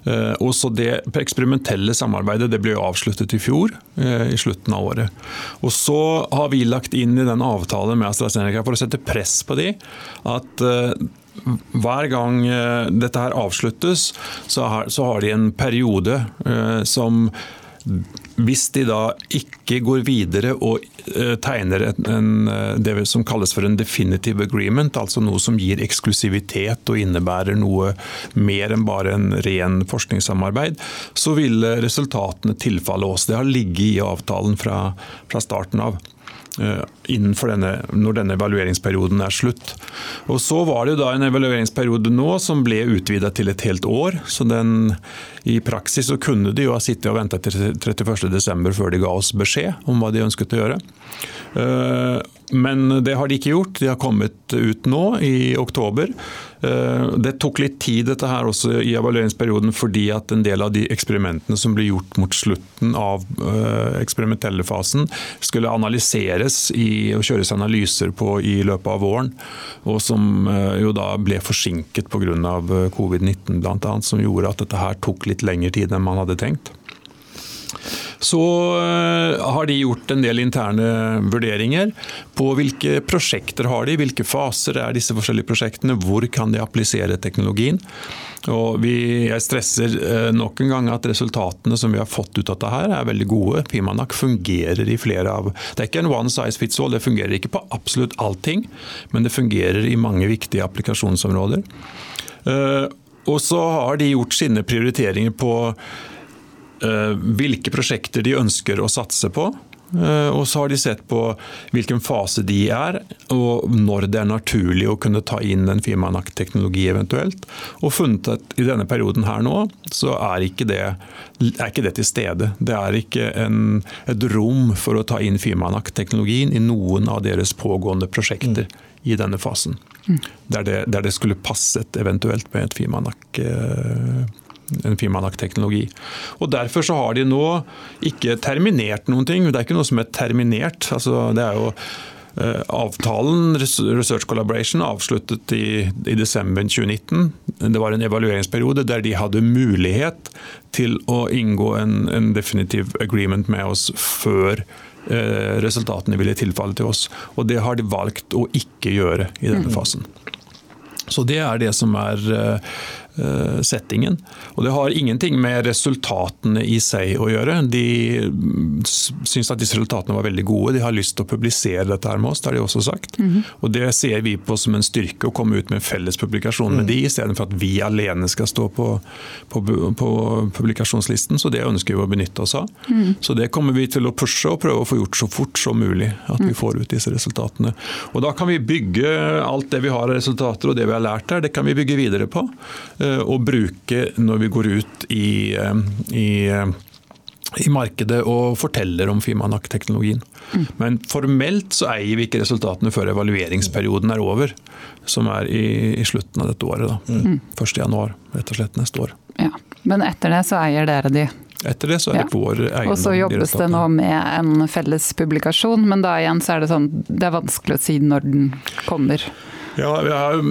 Og også det eksperimentelle samarbeidet det ble jo avsluttet i fjor, uh, i slutten av året. Og Så har vi lagt inn i den avtalen med AstraZeneca for å sette press på de, at uh, hver gang eh, dette her avsluttes, så har, de en periode eh, som hvis de da ikke går videre og eh, tegner en, det som kalles for en definitive agreement, altså noe som gir eksklusivitet og innebærer noe mer enn bare en ren forskningssamarbeid, så vil resultatene tilfalle oss. Det har ligget i avtalen fra, fra starten av. Eh, innenfor denne, når denne evalueringsperioden er slutt. Og Så var det da en evalueringsperiode nå som ble utvida til et helt år. så den, I praksis så kunne de jo ha sittet og venta til 31.12. før de ga oss beskjed om hva de ønsket å gjøre. Eh, men det har de ikke gjort. De har kommet ut nå, i oktober. Eh, det tok litt tid dette her også i evalueringsperioden fordi at en del av de eksperimentene som ble gjort mot slutten av eh, eksperimentelle fasen, skulle analyseres i, og kjøres analyser på i løpet av våren. Og som jo da ble forsinket pga. covid-19 bl.a., som gjorde at dette her tok litt lengre tid enn man hadde tenkt. Så eh, har de gjort en del interne vurderinger på hvilke prosjekter har de, hvilke faser er disse forskjellige prosjektene, hvor kan de applisere teknologien. Og vi, jeg stresser eh, nok en gang at resultatene som vi har fått ut av dette, her er veldig gode. Pimanak fungerer i flere av Det er ikke en one size fits all, det fungerer ikke på absolutt allting, men det fungerer i mange viktige applikasjonsområder. Eh, og så har de gjort sine prioriteringer på hvilke prosjekter de ønsker å satse på. Eh, og så har de sett på hvilken fase de er, og når det er naturlig å kunne ta inn en Fimanak-teknologi eventuelt. Og funnet at i denne perioden her nå, så er ikke det, er ikke det til stede. Det er ikke en, et rom for å ta inn Fimanak-teknologien i noen av deres pågående prosjekter mm. i denne fasen. Mm. Der, det, der, det, skulle passet eventuelt med et Fimanak-teknologi en Fimanak-teknologi. Og Derfor så har de nå ikke terminert noen ting. Det er ikke noe som er terminert. Altså, det er jo eh, Avtalen Research Collaboration avsluttet i, i, desember 2019. Det var en evalueringsperiode der de hadde mulighet til å inngå en, en definitive agreement med oss før eh, resultatene ville tilfalle til oss. Og Det har de valgt å ikke gjøre i denne mm. fasen. Så Det er det som er, Eh, settingen. Og Det har ingenting med resultatene i seg å gjøre. De mm, syns at disse resultatene var veldig gode. De har lyst til å publisere dette her med oss, det har de også sagt. Mm -hmm. Og Det ser vi på som en styrke, å komme ut med en felles publikasjon med mm. de, istedenfor at vi alene skal stå på, på, på, publikasjonslisten. Så det ønsker vi å benytte oss av. Mm. Så det kommer vi til å pushe og prøve å få gjort så fort som mulig. At vi mm. får ut disse resultatene. Og Da kan vi bygge alt det vi har av resultater og det vi har lært der, det kan vi bygge videre på. Eh, å bruke når vi går ut i, eh, i, eh, i markedet og forteller om Fimanak-teknologien. Mm. Men formelt så eier vi ikke resultatene før evalueringsperioden er over, som er i, i slutten av dette året. da. Mm. 1.1, rett og slett neste år. Ja. Men etter det så eier dere de? Etter det så er det ja. vår eiendom. Og så jobbes det nå med en felles publikasjon, men da igjen så er det sånn det er vanskelig å si når den kommer. Ja, vi har,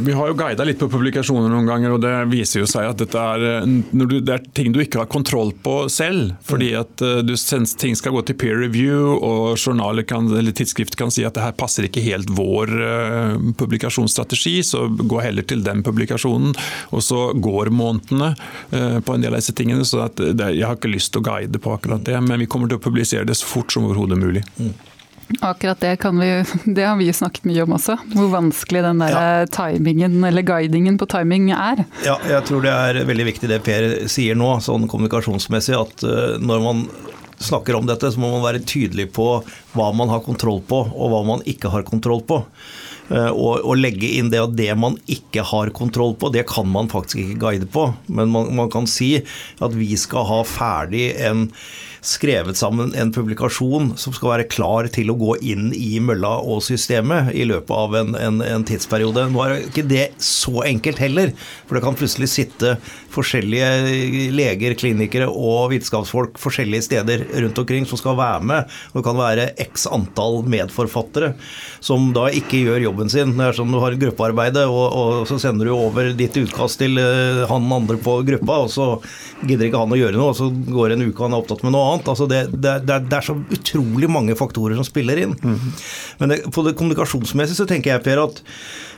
vi har jo guida litt på publikasjoner noen ganger, og det viser jo seg at dette er, du, det er ting du ikke har kontroll på selv. Fordi at eh, du, ting skal gå til peer review, og journaler kan, eller tidsskrift kan si at det her passer ikke helt vår publikasjonsstrategi, så gå heller til den publikasjonen. Og så går månedene på en del av disse tingene, så det, jeg har ikke lyst til å guide på akkurat det. Men vi kommer til å publisere det så fort som overhodet mulig. Akkurat det, vi, det, har vi snakket mye om også. Hvor vanskelig den der ja. timingen, eller guidingen på timing er. Ja, jeg tror det er veldig viktig det Per sier nå, sånn kommunikasjonsmessig, at uh, når man snakker om dette, så må man være tydelig på hva man har kontroll på, og hva man ikke har kontroll på. Uh, og, og, legge inn det at det man ikke har kontroll på, det kan man faktisk ikke guide på. Men man, man kan si at vi skal ha ferdig en skrevet sammen en publikasjon som skal være klar til å gå inn i mølla og systemet i løpet av en, en, en tidsperiode. Nå er ikke det så enkelt heller, for det kan plutselig sitte forskjellige leger, klinikere og vitenskapsfolk forskjellige steder rundt omkring som skal være med. Det kan være x antall medforfattere som da ikke gjør jobben sin. Det er sånn du har gruppearbeidet, og, og så sender du over ditt utkast til uh, han andre på gruppa, og så gidder ikke han å gjøre noe, og så går en uke han er opptatt med noe annet. Altså det, det, det, er, det, er, så utrolig mange faktorer som spiller inn. Mm -hmm. Men på det kommunikasjonsmessige så tenker jeg, Per, at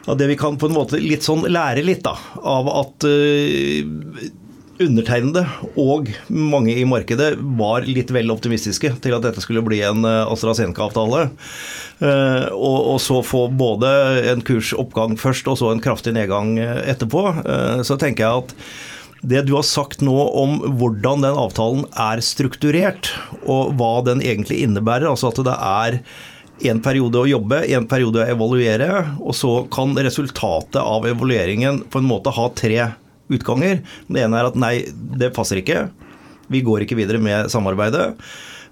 at det vi kan på en måte litt sånn lære litt da, av at uh, undertegnede og mange i markedet var litt vel optimistiske til at dette skulle bli en eh, AstraZeneca-avtale. Uh, og, og, så få både en kursoppgang først og så en kraftig nedgang etterpå. Så tenker jeg at det du har sagt nå om hvordan den avtalen er strukturert, og hva den egentlig innebærer, altså at det er en periode å jobbe, en periode å evaluere, og så kan resultatet av evalueringen på en måte ha tre utganger. Det ene er at nei, det passer ikke. Vi går ikke videre med samarbeidet.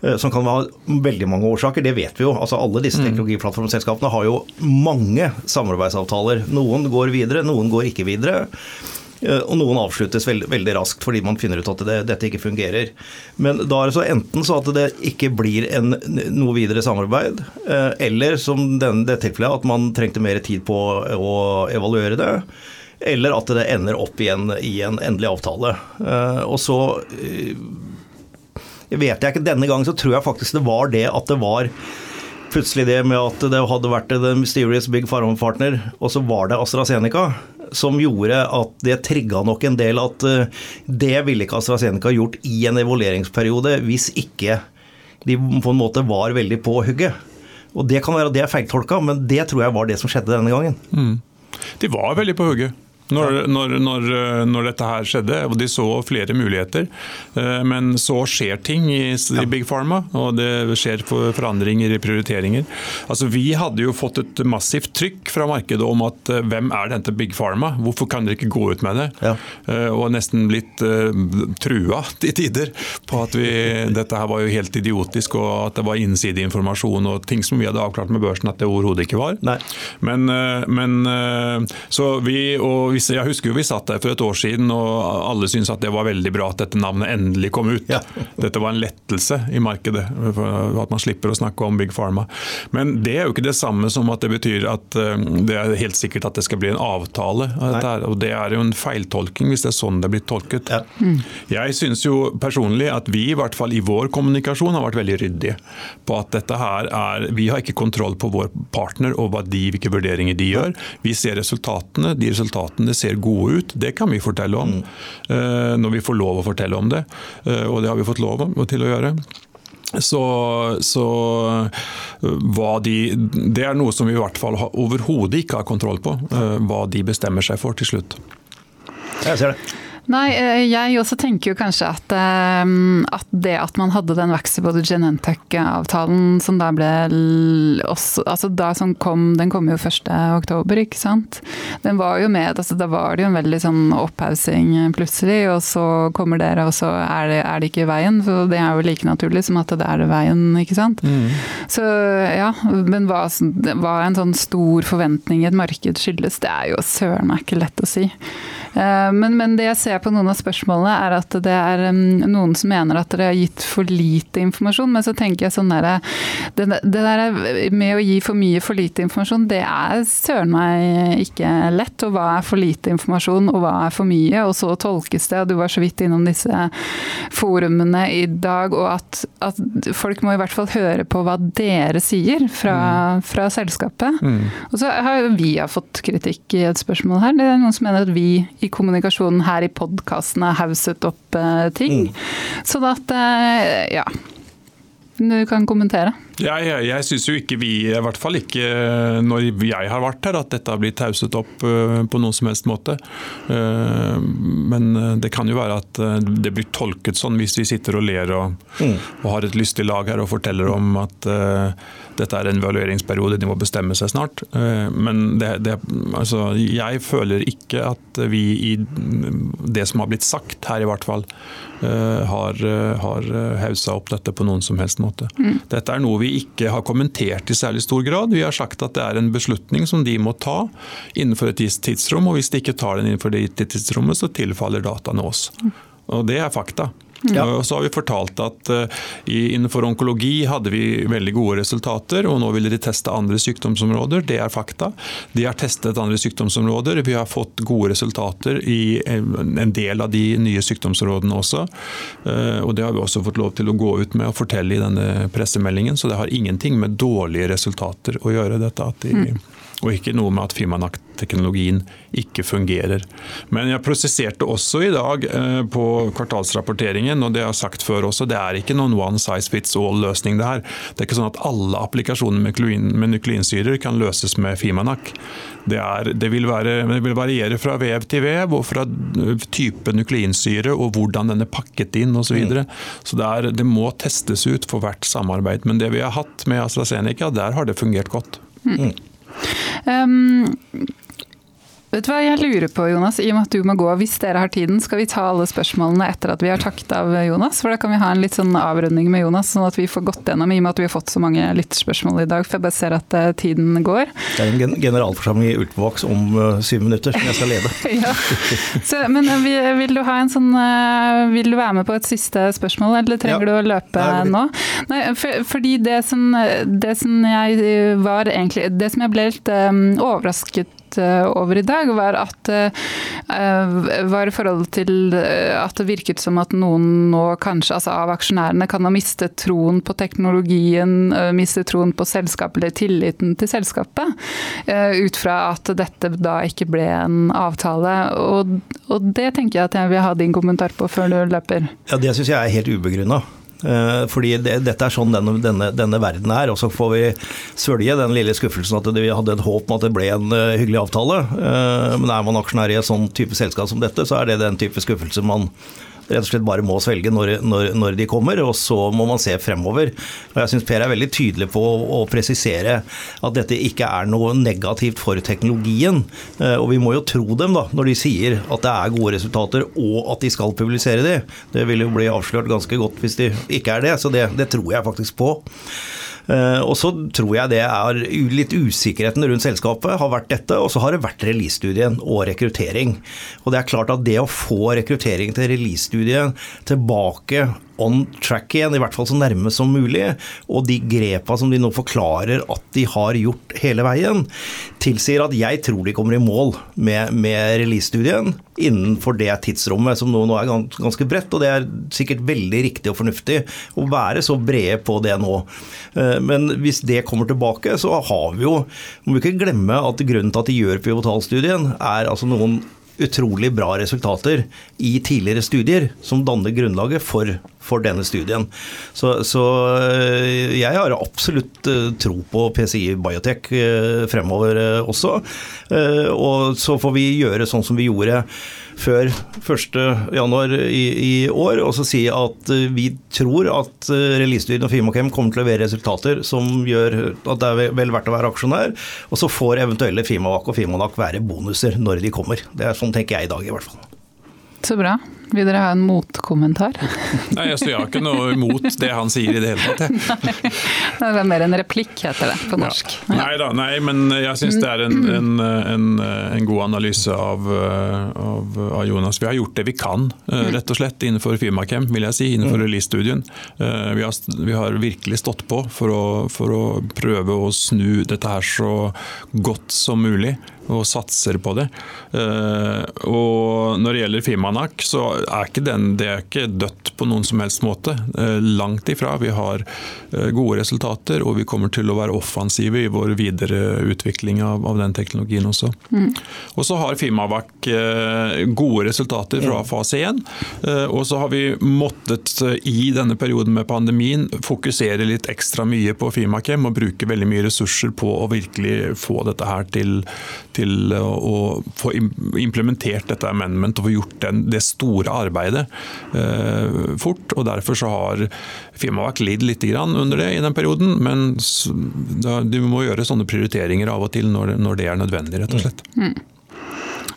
Eh, som kan ha veldig mange årsaker, det vet vi jo. Altså Alle disse mm. teknologiplattformselskapene har jo mange samarbeidsavtaler. Noen går videre, noen går ikke videre. Eh, og noen avsluttes veldig, veldig, raskt fordi man finner ut at det, dette ikke fungerer. Men da er det så enten så at det ikke blir en, noe videre samarbeid, eh, eller som den, det tilfellet at man trengte mer tid på å evaluere det. Eller at det ender opp igjen i en endelig avtale. Eh, og så vet jeg ikke, Denne gangen så tror jeg faktisk det var det at det var plutselig det med at det hadde vært The Mysterious Big Farm Partner, og så var det AstraZeneca som gjorde at det trigga nok en del at eh, det ville ikke AstraZeneca gjort i en evalueringsperiode hvis ikke de på en måte var veldig på hugget. Og Det kan være at det er feiltolka, men det tror jeg var det som skjedde denne gangen. Mm. De var veldig på hugget. Når, når, når, når, dette her skjedde, og de så flere muligheter. Eh, men så skjer ting i, i Big Pharma, og det skjer forandringer i prioriteringer. Altså, vi hadde jo fått et massivt trykk fra markedet om at eh, hvem er dette Big Pharma? Hvorfor kan dere ikke gå ut med det? Ja. Eh, og nesten blitt uh, trua til tider på at vi, dette her var jo helt idiotisk, og at det var innsideinformasjon og ting som vi hadde avklart med børsen at det overhodet ikke var. Nei. Men, men så vi og jeg husker jo vi satt der for et år siden og alle syntes at det var veldig bra at dette navnet endelig kom ut. Ja. Dette var en lettelse i markedet, at man slipper å snakke om Big Pharma. Men det er jo ikke det samme som at det betyr at eh, det er helt sikkert at det skal bli en avtale. Og det er jo en feiltolking hvis det er sånn det er blitt tolket. Ja. Mm. Jeg syns jo personlig at vi i hvert fall i vår kommunikasjon har vært veldig ryddige på at dette her er Vi har ikke kontroll på vår partner og hva de, hvilke vurderinger de gjør. Vi ser resultatene. De resultatene resultatene ser gode ut, det kan vi fortelle om. Mm. Når vi får lov å fortelle om det, og det har vi fått lov til å gjøre. Så, så de, Det er noe som vi i hvert fall overhodet ikke har kontroll på, hva de bestemmer seg for til slutt. Jeg ser det. Nei, eh, jeg også tenker jo kanskje at, eh, at det at man hadde den Vaxibody Genentech-avtalen som da ble også, altså da som kom, Den kom jo 1. oktober, ikke sant. Den var jo med, altså Da var det jo en veldig sånn opphaussing plutselig, og så kommer dere, og så er det, er det ikke veien. Så det er jo like naturlig som at det er det veien, ikke sant. Mm. Så ja, men hva, hva en sånn stor forventning i et marked skyldes, det er jo søren meg ikke lett å si. Eh, men, men, det jeg ser på noen av spørsmålene, er at det er noen som mener at dere har gitt for lite informasjon. Men så tenker jeg sånn der, det, det der med å gi for mye for lite informasjon, det er søren meg ikke lett. Og hva er for lite informasjon, og hva er for mye? Og så tolkes det, og du var så vidt innom disse forumene i dag, og at, at folk må i hvert fall høre på hva dere sier fra, mm. fra selskapet. Mm. Og så har vi har fått kritikk i et spørsmål her. Det er noen som mener at vi i kommunikasjonen her i podkasten har hauset opp eh, ting. Mm. Sånn at, eh, ja Du kan kommentere. Ja, jeg jeg syns jo ikke vi, i hvert fall ikke når jeg har vært her, at dette har blitt tauset opp eh, på noen som helst måte. Men det kan jo være at det blir tolket sånn hvis vi sitter og ler og, mm. og har et lystig lag her og forteller om at dette er en evalueringsperiode, de må bestemme seg snart. Eh, men det, det, altså, jeg føler ikke at vi i det som har blitt sagt her, i hvert fall, eh, har, har haussa opp dette på noen som helst måte. Mm. Dette er noe vi ikke har kommentert i særlig stor grad. Vi har sagt at det er en beslutning som de må ta innenfor et gitt tidsrom, og hvis de ikke tar den innenfor det tidsrommet, så tilfaller dataene oss. Og det er fakta. Ja. Og så har vi fortalt at uh, innenfor onkologi hadde vi veldig gode resultater, og nå ville de teste andre sykdomsområder. Det er fakta. De har testet andre sykdomsområder. Vi har fått gode resultater i en del av de nye sykdomsområdene også. Og det har vi også fått lov til å gå ut med og fortelle i denne pressemeldingen, så det har ingenting med dårlige resultater å gjøre, dette at de mm. Og ikke noe med at Fimanak-teknologien ikke fungerer. Men jeg prosesserte også i dag eh, på kvartalsrapporteringen, og det jeg har sagt før også, det er ikke noen one size fits all-løsning det her. Det er ikke sånn at alle applikasjoner med, nukleinsyrer kan løses med Fimanak. Det, er, det, vil være, det, vil variere fra vev til vev, og fra type nukleinsyre og hvordan den er pakket inn osv. Så, videre. mm. så det, er, det må testes ut for hvert samarbeid. Men det vi har hatt med AstraZeneca, der har det fungert godt. Mm. Um, Vet du hva jeg lurer på, Jonas, i og med at du må gå. Hvis dere har tiden, skal vi ta alle spørsmålene etter at vi har takket av Jonas? For da kan vi ha en litt sånn avrunding med Jonas, sånn at vi får gått gjennom, i og med at vi har fått så mange lytterspørsmål i dag. For jeg bare ser at uh, tiden går. Det er en generalforsamling i Ultvox om uh, syv minutter som jeg skal lede. ja. Så, men uh, vil du ha en sånn Vil du være med på et siste spørsmål, eller trenger ja. du å løpe Nei, nå? Nei, for, fordi det som, det som jeg var egentlig Det som jeg ble litt um, overrasket Eh, over i dag, var at eh, var i forhold til eh, at det virket som at noen nå kanskje altså av aksjonærene kan ha mistet troen på teknologien, mistet troen på selskapet eller tilliten til selskapet. Ut fra at dette da ikke ble en avtale. Og, og det tenker jeg at jeg vil ha din kommentar på før du løper. Ja, Det syns jeg er helt ubegrunna. Eh, fordi det, dette er sånn denne, denne, denne, verden er. Og så får vi svølge den lille skuffelsen at vi hadde et håp om at det ble en eh, hyggelig avtale. Eh, men er man aksjonær i et sånn type selskap som dette, så er det den type skuffelse man rett og slett bare må svelge når, når, når, de kommer, og så må man se fremover. Og Jeg syns Per er veldig tydelig på å, å, presisere at dette ikke er noe negativt for teknologien. Eh, og vi må jo tro dem da, når de sier at det er gode resultater og at de skal publisere de. Det vil jo bli avslørt ganske godt hvis de ikke er det, så det, det tror jeg faktisk på. Eh, og så tror jeg det er litt usikkerheten rundt selskapet har vært dette, og så har det vært release-studien og rekruttering. Og det er klart at det å få rekruttering til release-studien tilbake on track igjen, i hvert fall så nærme som mulig. Og de grepa som de nå forklarer at de har gjort hele veien, tilsier at jeg tror de kommer i mål med, med release-studien innenfor det tidsrommet som nå, nå er ganske bredt. Og det er sikkert veldig riktig og fornuftig å være så brede på det nå. Eh, men hvis det kommer tilbake, så har vi jo Må vi ikke glemme at grunnen til at de gjør pivotalstudien, er altså noen utrolig bra resultater i tidligere studier som danner grunnlaget for, for denne studien. Så, så, eh, jeg har absolutt eh, tro på PCI Biotech eh, fremover også. Og så får vi gjøre sånn som vi gjorde før 1.1 i, i år, og så si at vi tror at releasestudien og Fimakem kommer til å levere resultater som gjør at det er vel verdt å være aksjonær, og så får eventuelle Fimavac og Fimanak være bonuser når de kommer. Det er sånn tenker jeg i dag, i hvert fall. Så bra. Vil dere ha en motkommentar? Nei, altså, Jeg har ikke noe imot det han sier i det hele tatt. det er mer en replikk, heter det på norsk. Ja. Nei da, nei, men jeg syns det er en, en, en, en, god analyse av, av, av, Jonas. Vi har gjort det vi kan, eh, rett og slett, innenfor Firmakem, vil jeg si. Innenfor mm. release-studien. Eh, vi, vi, har virkelig stått på for å, for å prøve å snu dette her så godt som mulig og satser på det. Eh, og når det gjelder Fimanak, så er ikke den, det er ikke dødt på noen som helst måte. Eh, langt ifra. Vi har eh, gode resultater, og vi kommer til å være offensive i vår videre utvikling av, av den teknologien også. Mm. Og så har Fimavac gode resultater fra fase 1. Og så har vi måttet i denne perioden med pandemien fokusere litt ekstra mye på Fimakem og bruke veldig mye ressurser på å virkelig få dette her til til å få implementert dette amendment og få gjort den, det store arbeidet eh, fort. og Derfor så har firmaet lidd litt under det i den perioden. Men du må gjøre sånne prioriteringer av og til når, når det er nødvendig, rett og slett. Mm.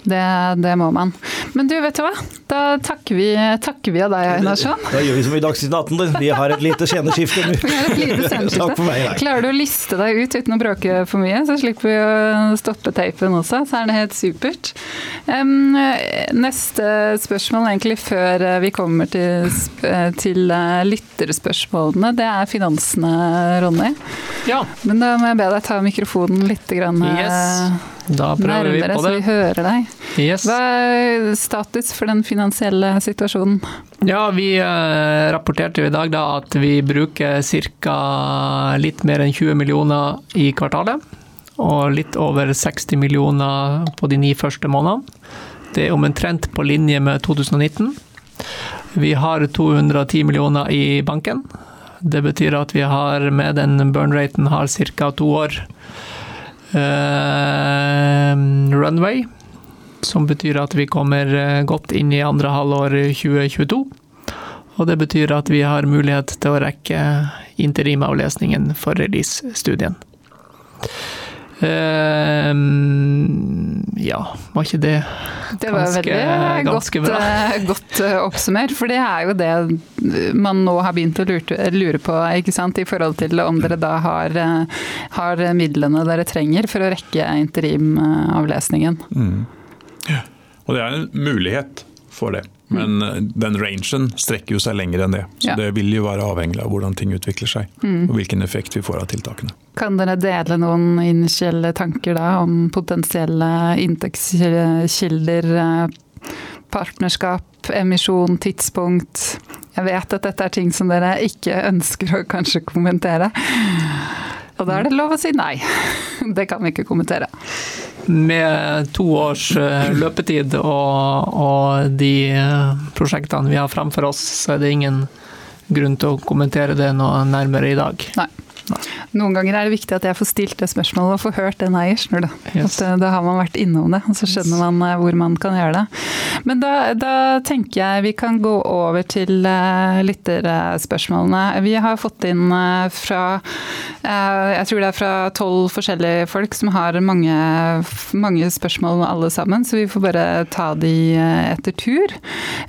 Det, det, må man. Men du, vet du hva? Da takker vi, takker vi av deg, Einarsson. Da gjør vi som i Dagsnytt 18, vi har et lite sceneskifte nå. Meg. Nei. Klarer du å liste deg ut uten å bråke for mye, så slipper vi å stoppe teipen også. Så er det helt supert. Um, neste spørsmål egentlig før vi kommer til, til uh, lytterspørsmålene, det er finansene, Ronny. Ja. Men da må jeg be deg ta mikrofonen litt grann, yes. Da prøver vi på det. så vi hører deg. Yes. Hva er status for den finansielle situasjonen? Ja, Vi eh, rapporterte jo i dag da at vi bruker ca. litt mer enn 20 millioner i kvartalet. Og litt over 60 millioner på de ni første månedene. Det er omtrent på linje med 2019. Vi har 210 millioner i banken. Det betyr at vi har med den burn-raten har ca. to år runway, som betyr at vi kommer eh, godt inn i andre halvår 2022. Og det betyr at vi har mulighet til å rekke interimavlesningen for release-studien. Uh, ja, var ikke det Det var ganske, veldig ganske godt, uh, godt uh, oppsummert. For det er jo det man nå har begynt å lure, lure på, ikke sant? i forhold til om dere da har, har midlene dere trenger for å rekke interimavlesningen. Mm. Ja. Og det er en mulighet for det. Men mm. den rangen strekker jo seg lenger enn det. Så ja. det vil jo være avhengig av hvordan ting utvikler seg. Mm. Og hvilken effekt vi får av tiltakene. Kan dere dele noen initielle tanker da om potensielle inntektskilder, eh, partnerskap, emisjon, tidspunkt? Jeg vet at dette er ting som dere ikke ønsker å kanskje kommentere. Og da er det lov å si nei. Det kan vi ikke kommentere med to års eh, løpetid og, og, de eh, prosjektene vi har framfor oss, så er det ingen grunn til å kommentere det noe nærmere i dag. Nei. Noen ganger er det viktig at jeg får stilt det spørsmålet og får hørt den eiers. Da. Yes. At, da har man vært innom det, og så skjønner man eh, hvor man kan gjøre det. Men da, da tenker jeg vi kan gå over til uh, lytterspørsmålene. Vi har fått inn uh, fra uh, Jeg tror det er fra tolv forskjellige folk som har mange, mange, spørsmål alle sammen, så vi får bare ta de etter tur.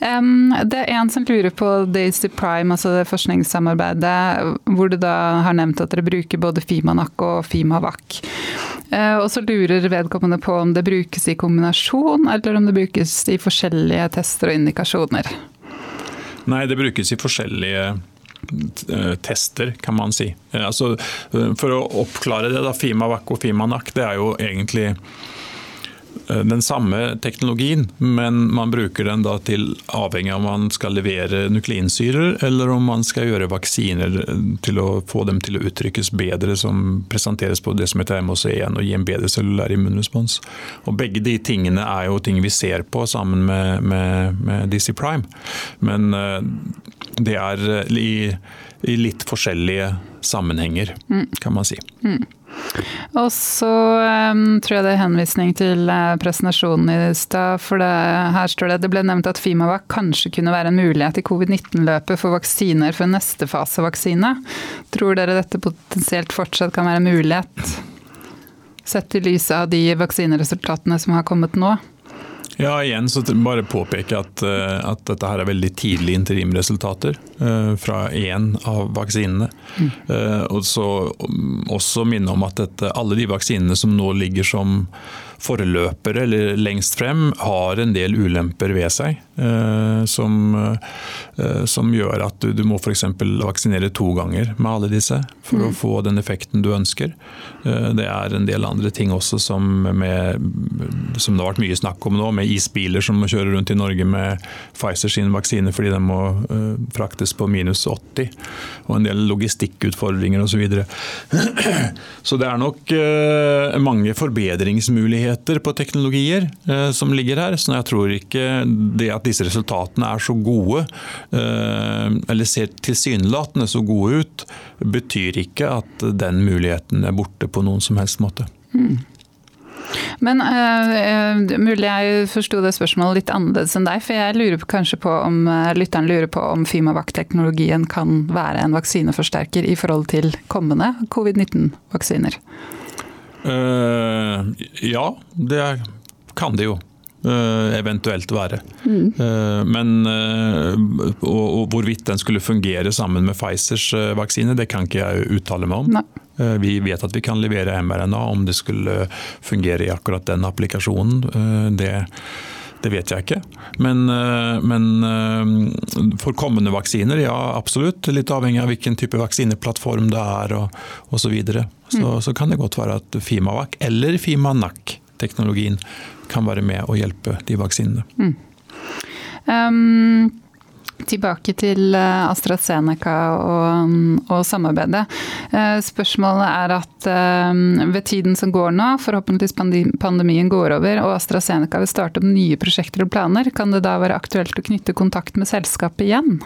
Um, det er en som lurer på Daisy Prime, altså det forskningssamarbeidet, hvor du da har nevnt at dere bruker både Fimanak og Fimavac. Eh, og så lurer vedkommende på om det brukes i kombinasjon, eller om det brukes i forskjellige tester og indikasjoner. Nei, det brukes i forskjellige eh, tester, kan man si. Eh, altså, for å oppklare det, da, Fimavac og Fimanak det er jo egentlig den samme teknologien, men man bruker den da til avhengig av om man skal levere nukleinsyrer, eller om man skal gjøre vaksiner til å få dem til å uttrykkes bedre, som presenteres på det som heter MOC1, og gi en bedre cellulær immunrespons. Og begge de tingene er jo ting vi ser på sammen med, med, med DC Prime, men eh, det er eh, i, i litt forskjellige sammenhenger, mm. kan man si. Mm. Og så um, tror jeg det er henvisning til uh, presentasjonen i stad. For det, her står det det ble nevnt at Fimavac kanskje kunne være en mulighet i covid-19-løpet for vaksiner for neste fase vaksine. Tror dere dette potensielt fortsatt kan være en mulighet? Sett i lys av de vaksineresultatene som har kommet nå? Ja, igjen så bare påpeke at, eh, at dette her er veldig tidlige interimresultater uh, fra én av vaksinene. Mm. Og så også minne om at dette, alle de vaksinene som nå ligger som forløpere eller lengst frem har en del ulemper ved seg. Eh, som, eh, som gjør at du, du må f.eks. vaksinere to ganger med alle disse for mm. å få den effekten du ønsker. Eh, det er en del andre ting også som, med, som det har vært mye snakk om nå, med isbiler som må kjøre rundt i Norge med Pfizer sin vaksine fordi den må fraktes på minus 80, og en del logistikkutfordringer osv. Så, videre. så det er nok mange forbedringsmuligheter på teknologier som ligger her. Så jeg tror ikke det at disse resultatene er så gode, eh, eller ser tilsynelatende så gode ut, betyr ikke at den muligheten er borte på noen som helst måte. Mm. Men uh, mulig jeg forsto det spørsmålet litt annerledes enn deg. For jeg lurer kanskje på om uh, lytteren lurer på om Fimavac-teknologien kan være en vaksineforsterker i forhold til kommende covid-19-vaksiner? Uh, ja, det kan det jo. Uh, eventuelt være. Mm. Men og, og, hvorvidt den skulle fungere sammen med Pfizers vaksine, det kan ikke jeg uttale meg om. Vi vet at vi kan levere mRNA. Om det skulle fungere i akkurat den applikasjonen, det det vet jeg ikke. Men, eh, men, eh, for kommende vaksiner, ja absolutt. Litt avhengig av hvilken type vaksineplattform det er og osv. Så, videre. så mm. så kan det godt være at Fimavac eller Fimanac-teknologien kan være med å hjelpe de vaksinene. Mm. Um Tilbake til eh, AstraZeneca og, og, samarbeidet. Eh, spørsmålet er at ved tiden som går nå, forhåpentligvis pandemien går over og AstraZeneca vil starte opp nye prosjekter og planer, kan det da være aktuelt å knytte kontakt med selskapet igjen?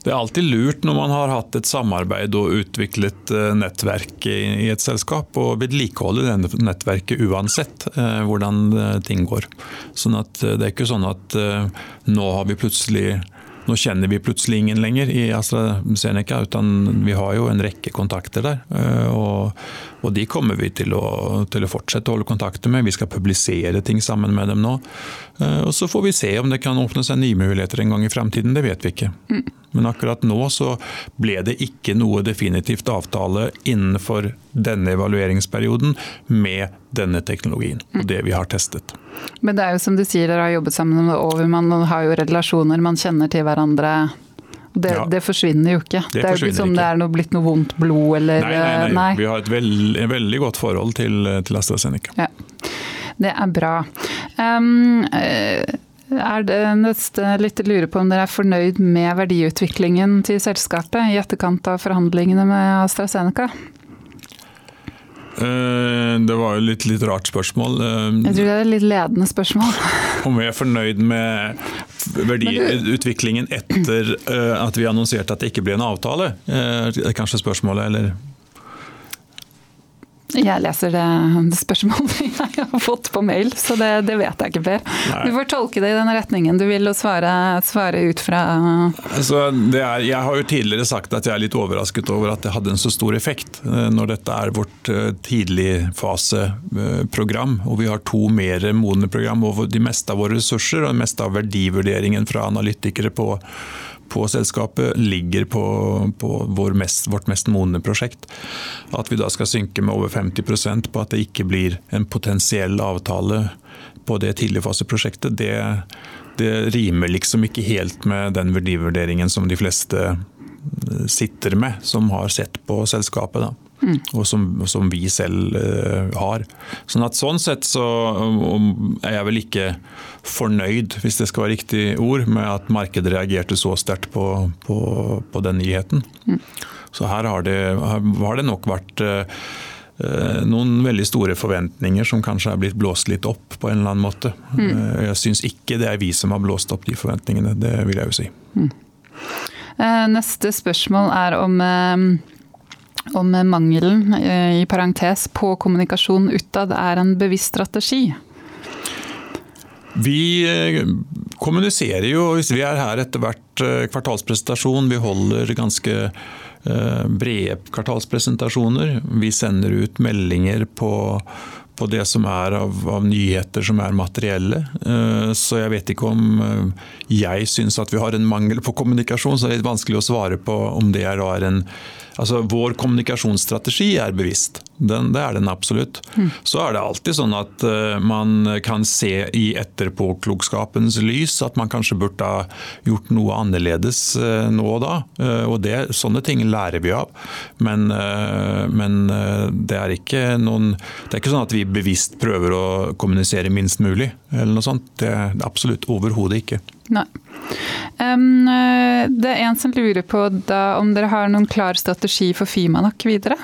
Det er alltid lurt når man har hatt et samarbeid og utviklet eh, nettverk i et selskap, å vedlikeholde det nettverket uansett eh, hvordan eh, ting går. Sånn at Det er ikke sånn at nå har vi plutselig nå kjenner vi plutselig ingen lenger i AstraZeneca, utan vi har jo en rekke kontakter der. Eh, og, og de kommer vi til å, til å, fortsette å holde kontakter med. Vi skal publisere ting sammen med dem nå. Eh, og så får vi se om det kan åpne seg nye muligheter en gang i fremtiden. Det vet vi ikke. Men akkurat nå så ble det ikke noe definitivt avtale innenfor denne evalueringsperioden med denne teknologien og det vi har testet. Men det er jo som du sier, dere har jobbet sammen med over, man har jo relasjoner, man kjenner til hverandre. Det, ja. det forsvinner jo ikke. Det, det er jo ikke som det er noe, blitt noe vondt blod eller Nei, nei, nei. nei. vi har et veld, veldig godt forhold til, til AstraZeneca. Ja. Det er bra. Um, er det neste litt lurer på om dere er fornøyd med verdiutviklingen til selskapet i etterkant av forhandlingene med AstraZeneca? Eh, det var jo litt, litt rart spørsmål. Eh, jeg tror det er et litt ledende spørsmål. Om vi er fornøyd med verdiutviklingen etter eh, at vi annonserte at det ikke ble en avtale, er kanskje spørsmålet, eller? Jeg leser det spørsmålet jeg har fått på mail, så det, det vet jeg ikke, Per. Du får tolke det i den retningen du vil og svare, svare ut fra altså, er, Jeg har jo tidligere sagt at jeg er litt overrasket over at det hadde en så stor effekt, eh, når dette er vårt eh, tidligfaseprogram. Og vi har to mer modne program over de meste av våre ressurser og det meste av verdivurderingen fra analytikere på på selskapet ligger på, på mest, vårt mest modne prosjekt. At vi da skal synke med over 50% på at det ikke blir en potensiell avtale på det tidligfaseprosjektet, det, det rimer liksom ikke helt med den verdivurderingen som de fleste eh, sitter med, som har sett på selskapet. da. Mm. Og som, som, vi selv uh, har. Sånn at sånn sett så um, er jeg vel ikke fornøyd, hvis det skal være riktig ord, med at markedet reagerte så sterkt på, på, på, den nyheten. Mm. Så her har det, har det nok vært uh, noen veldig store forventninger som kanskje er blitt blåst litt opp på en eller annen måte. Mm. Jeg syns ikke det er vi som har blåst opp de forventningene, det vil jeg jo si. Mm. Neste spørsmål er om, om mangelen i parentes på kommunikasjon utad er en bevisst strategi. Vi kommuniserer jo, hvis vi er her etter hvert kvartalspresentasjon, vi holder ganske Eh, brede kvartalspresentasjoner. Vi sender ut meldinger på, på det som er av, av, nyheter som er materielle. Eh, så jeg vet ikke om eh, jeg syns at vi har en mangel på kommunikasjon, så det er litt vanskelig å svare på om det er en Altså, Vår kommunikasjonsstrategi er bevisst. Den, det er den absolutt. Mm. Så er det alltid sånn at uh, man kan se i etterpåklokskapens lys at man kanskje burde ha gjort noe annerledes uh, nå og da. Uh, og det, Sånne ting lærer vi av. Men, men det, er ikke noen, det er ikke sånn at vi bevisst prøver å kommunisere minst mulig. eller noe sånt. Det er absolutt overhodet ikke. Nei. Um, det er en som lurer på da, om dere har noen klar strategi for Fimanak videre?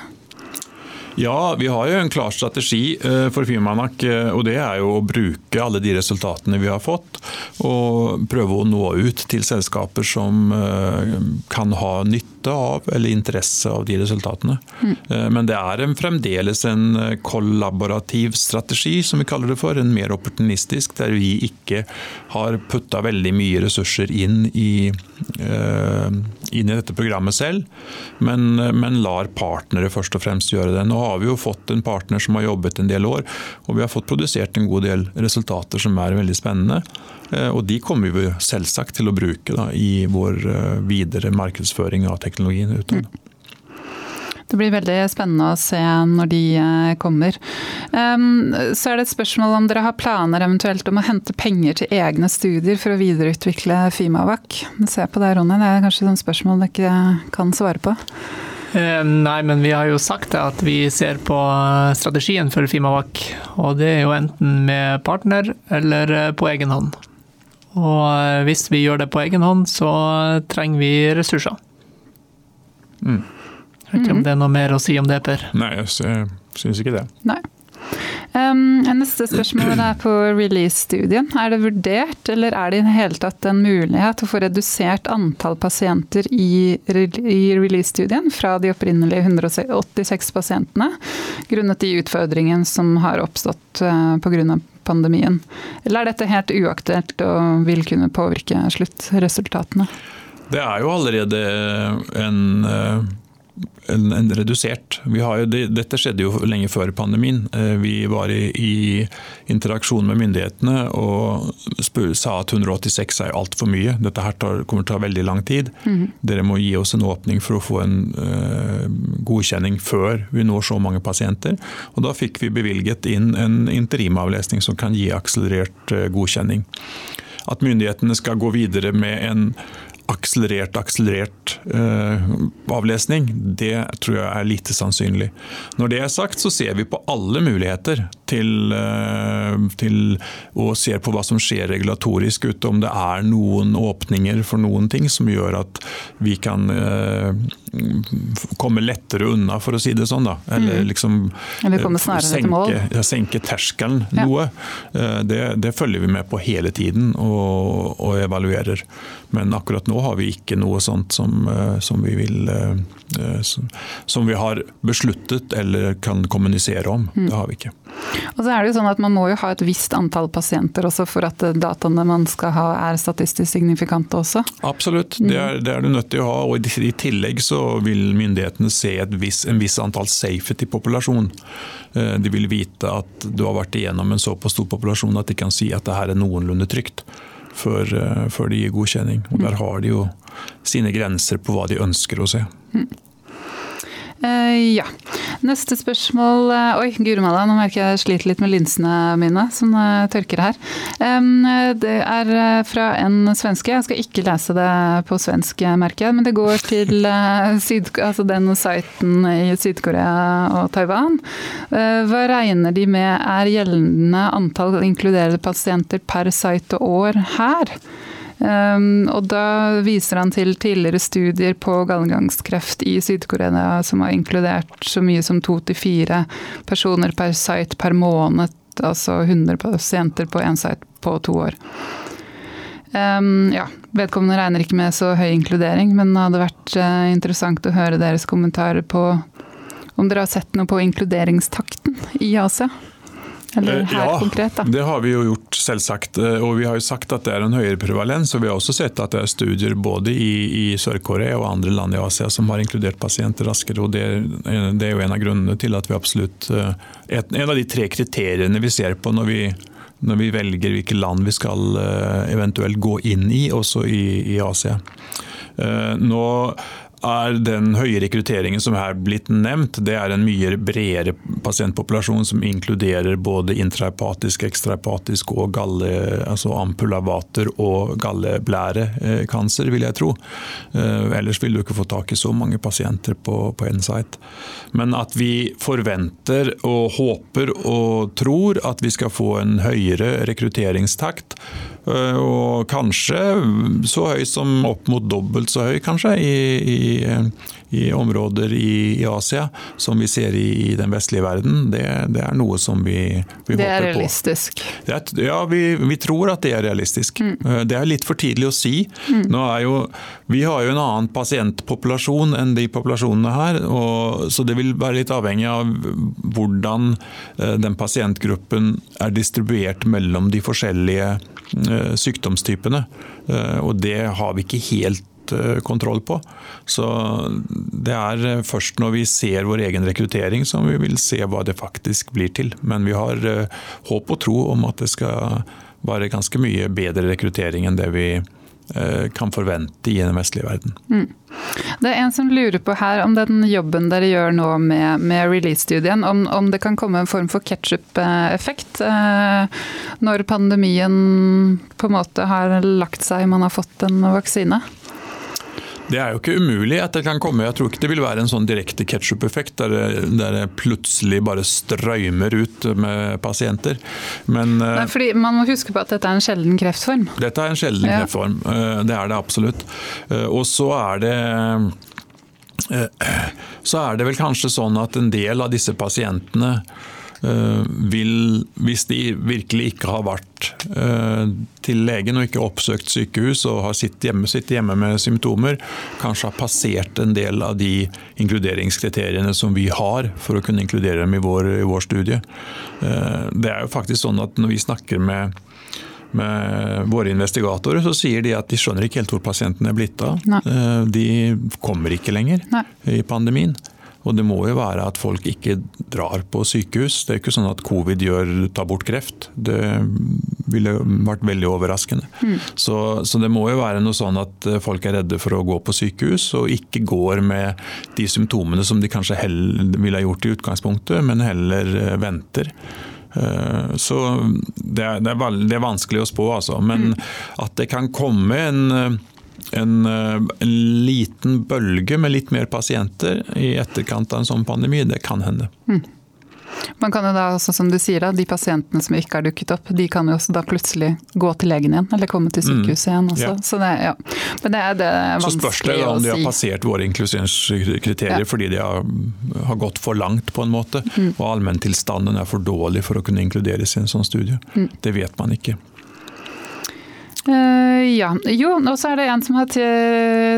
Ja, vi har jo en klar strategi eh, for Fimanak, eh, og det er jo å bruke alle de resultatene vi har fått, og prøve å nå ut til selskaper som kan ha nytte nytte av eller interesse av de resultatene. Mm. Men det er en, fremdeles en eh, kollaborativ strategi, som vi kaller det for. En mer opportunistisk, der vi ikke har putta veldig mye ressurser inn i, uh, inn i dette programmet selv, men, men, lar partnere først og fremst gjøre det. Nå har vi jo fått en partner som har jobbet en del år, og vi har fått produsert en god del resultater som er veldig spennende. Eh, og de kommer vi selvsagt til å bruke da, i vår eh, videre markedsføring av teknologien utad. Mm. Det blir veldig spennende å se når de eh, kommer. Så er det et spørsmål om dere har planer eventuelt om å hente penger til egne studier for å videreutvikle Fimavac. Se på det, Ronny. Det er kanskje et spørsmål dere ikke kan svare på? Nei, men vi har jo sagt at vi ser på strategien for Fimavac. Og det er jo enten med partner eller på egen hånd. Og eh, hvis vi gjør det på egen hånd, så trenger vi ressurser. Mm. Jeg vet ikke om det er noe mer å si om det, Per? Nei, jeg syns ikke det. Nei. Um, neste spørsmål er på release-studien. Er det vurdert, eller er det i det hele tatt en mulighet å få redusert antall pasienter i, i release-studien fra de opprinnelige 186 pasientene, grunnet de utfordringene som har oppstått uh, pga pandemien? Eller er dette helt uaktuelt og vil kunne påvirke sluttresultatene? Det er jo allerede en eh, en, en redusert. Jo, dette skjedde jo lenge før pandemien. Eh, vi var i, i interaksjon med myndighetene og spør, sa at 186 er altfor mye. Dette her tar, kommer til å ta veldig lang tid. Mm. Dere må gi oss en åpning for å få en uh, godkjenning før vi når så mange pasienter. Og da fikk vi bevilget inn en interimavlesning som kan gi akselerert uh, godkjenning. At myndighetene skal gå videre med en akselerert, akselerert eh, avlesning, det tror jeg er lite sannsynlig. Når det er sagt, så ser vi på alle muligheter til, eh, til å se på hva som skjer regulatorisk ute, om det er noen åpninger for noen ting som gjør at vi kan uh, komme lettere unna, for å si det sånn. Da. Eller mm. liksom Eller senke, senke, terskelen ja. noe. Det, det, følger vi med på hele tiden og, og evaluerer. Men akkurat nå har vi ikke noe sånt som, eh, som vi vil eh, eh, som vi har besluttet eller kan kommunisere om. Mm. Det har vi ikke. Og så er det jo sånn at Man må jo ha et visst antall pasienter også for at dataene man skal ha er statistisk signifikante også? Absolutt, det er, det er du nødt til å ha. og I tillegg så vil myndighetene se viss, en viss antall safety-populasjon. De vil vite at du har vært igjennom en såpass stor populasjon at de kan si at det her er noenlunde trygt før, eh, før de gir godkjenning. Og Der har de jo sine grenser på hva de ønsker å se. Mm. Uh, ja. Neste spørsmål eh, Oi, guri malla, nå merker jeg jeg sliter litt med linsene mine som eh, tørker her. Det er eh, fra en svenske. Jeg skal ikke lese det på svensk, merker jeg. Men det går til syd, altså den siten i Syd-Korea og Taiwan. Hva regner de med er gjeldende antall inkluderede pasienter per site og år her? Um, og da viser han til tidligere studier på gallegangskreft i Syd-Korea som har inkludert så mye som to til fire personer per site per måned. Altså 100 pasienter på én site på to år. Um, ja, vedkommende regner ikke med så høy inkludering, men det hadde vært uh, interessant å høre deres kommentarer på om dere har sett noe på inkluderingstakten i Asia? Eller eh, her ja, konkret, da? det har vi jo gjort, selvsagt. Eh, og vi har jo sagt at det er en høyere prevalens. Og vi har også sett at det er studier både i, i Sør-Korea og andre land i Asia som har inkludert pasienter raskere. og det, det, er jo en av grunnene til at vi absolutt eh, et, En av de tre kriteriene vi ser på når vi, når vi velger hvilke land vi skal eventuelt gå inn i, også i, i Asia. Nå er den høye rekrutteringen som her blitt nevnt, det er en mye bredere pasientpopulasjon som inkluderer både intrahepatisk, ekstrahepatisk og galle, altså ampulavater og galleblærekancer, vil jeg tro. Eh, ellers vil du ikke få tak i så mange pasienter på, på site. Men at vi forventer og håper og tror at vi skal få en høyere rekrutteringstakt og kanskje så høy som opp mot dobbelt så høy, kanskje, i, i, i områder i, i, Asia som vi ser i, den vestlige verden. Det, det er noe som vi, vi håper på. Det er realistisk? Ja, vi, vi, tror at det er realistisk. Mm. Eh, det er litt for tidlig å si. Mm. Jo, vi har jo en annen pasientpopulasjon enn de populasjonene her, og, så det vil være litt avhengig av hvordan eh, den pasientgruppen er distribuert mellom de forskjellige Eh, sykdomstypene. Og det har vi ikke helt eh, kontroll på. Så det er først når vi ser vår egen rekruttering som vi vil se hva det faktisk blir til. Men vi har håp og tro om at det skal være ganske mye bedre rekruttering enn det vi Eh, kan forvente i den vestlige verden. Mm. Det er en som lurer på her om den jobben dere gjør nå med, med release-studien, om, om, det kan komme en form for ketsjup-effekt eh, når pandemien på en måte har lagt seg, man har fått en vaksine? Det er jo ikke umulig at det kan komme. Jeg tror ikke det vil være en sånn direkte ketsjup-effekt der, der, det plutselig bare strømmer ut med pasienter. Men, eh, Nei, fordi Man må huske på at dette er en sjelden kreftform? Dette er en sjelden ja. kreftform, eh, det er det absolutt. Eh, og så er det så er det vel kanskje sånn at en del av disse pasientene vil, hvis de virkelig ikke har vært eh, til legen og ikke oppsøkt sykehus og har sittet hjemme, sitt hjemme med symptomer, kanskje har passert en del av de inkluderingskriteriene som vi har for å kunne inkludere dem i vår, i vår studie. Eh, det er jo faktisk sånn at når vi snakker med med våre investigatorer, så sier de at de skjønner ikke helt hvor pasientene er blitt av. Nei. De kommer ikke lenger Nei. i pandemien. Og det må jo være at folk ikke drar på sykehus. Det er ikke sånn at covid gjør, tar bort kreft. Det ville vært veldig overraskende. Mm. Så, så, det må jo være noe sånn at eh, folk er redde for å gå på sykehus, og ikke går med de symptomene som de kanskje ville ha gjort i utgangspunktet, men heller eh, venter. Eh, så det er, det er, vanskelig å spå, altså. Men mm. at det kan komme en en, eh, en, liten bølge med litt mer pasienter i etterkant av en sånn pandemi, det kan hende. Mm. Man kan jo da også, som du sier, da, de pasientene som ikke har dukket opp, de kan jo også da plutselig gå til legen igjen, eller komme til sykehuset mm. igjen. Også. Ja. Så det, ja. Men det er det si. Så spørs det om de har passert våre inklusionskriterier ja. fordi de har, har, gått for langt, på en måte. Mm. Og allmenntilstanden er for dårlig for å kunne inkluderes i en sånn studie. Mm. Det vet man ikke. Uh, ja. Jo, og så er det en som har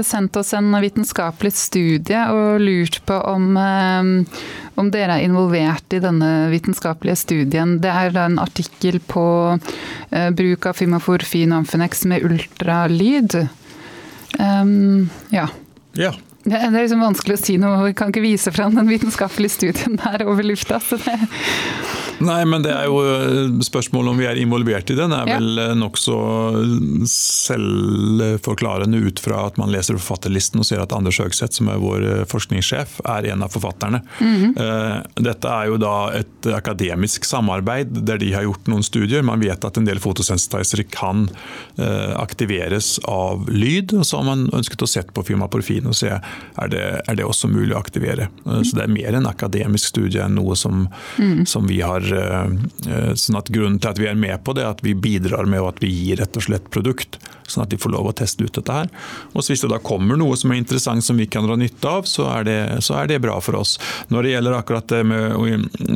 sendt oss en vitenskapelig studie og lurt på om, um, om dere er involvert i denne vitenskapelige studien. Det er en artikkel på uh, bruk av Fimaforfin Amfinex med ultralyd. Um, ja. ja. Det er liksom vanskelig å si noe, vi kan ikke vise fram den vitenskapelige studien der over lufta. så det Nei, men det er jo eh, spørsmålet om vi er involvert i den, er Ja. vel eh, nokså selvforklarende ut fra at man leser forfatterlisten og ser at Anders Høgseth, som er vår eh, forskningssjef, er en av forfatterne. Eh, Dette er jo da et akademisk samarbeid der de har gjort noen studier. Man vet at en del fotosensitizere kan eh, aktiveres av lyd, og så har man ønsket å sette på Fimaporfin og se er det er det også mulig å aktivere. Eh, Så det er mer en akademisk studie enn noe som, som vi har eh, eh, sånn at Grunnen til at vi er med på det, er at vi bidrar med at vi gir rett og slett produkt, sånn at de får lov å teste ut dette her. Og Hvis det da kommer noe som er interessant som vi kan dra nytte av, så er det, så er det bra for oss. Når det gjelder akkurat det med å,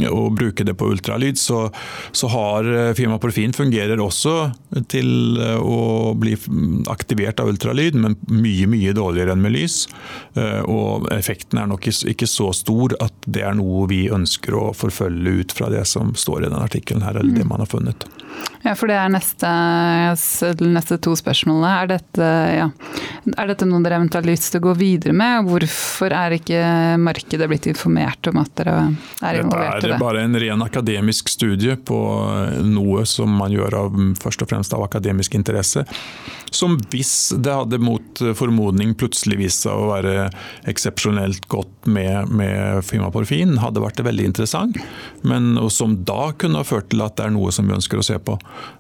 å bruke det på ultralyd, så, så har eh, firma Porfin fungerer også til eh, å bli aktivert av ultralyd, men mye mye dårligere enn med lys. Eh, Og effekten er nok ikke så stor at det er noe vi ønsker å forfølge ut fra det som står i den artikkelen her, eller det man har funnet. Ja, for det er neste, neste to spørsmålene. Er dette, ja. er dette noe dere eventuelt har lyst til å gå videre med? Hvorfor er ikke markedet blitt informert om at dere er involvert i det? Dette er det? bare en ren akademisk studie på noe som man gjør av, først og fremst av akademisk interesse. Som hvis det hadde mot formodning plutselig vist seg å være eksepsjonelt godt med, med Fimaporfin, hadde vært veldig interessant. Men, som da kunne ha ført til at det er noe som vi ønsker å se på.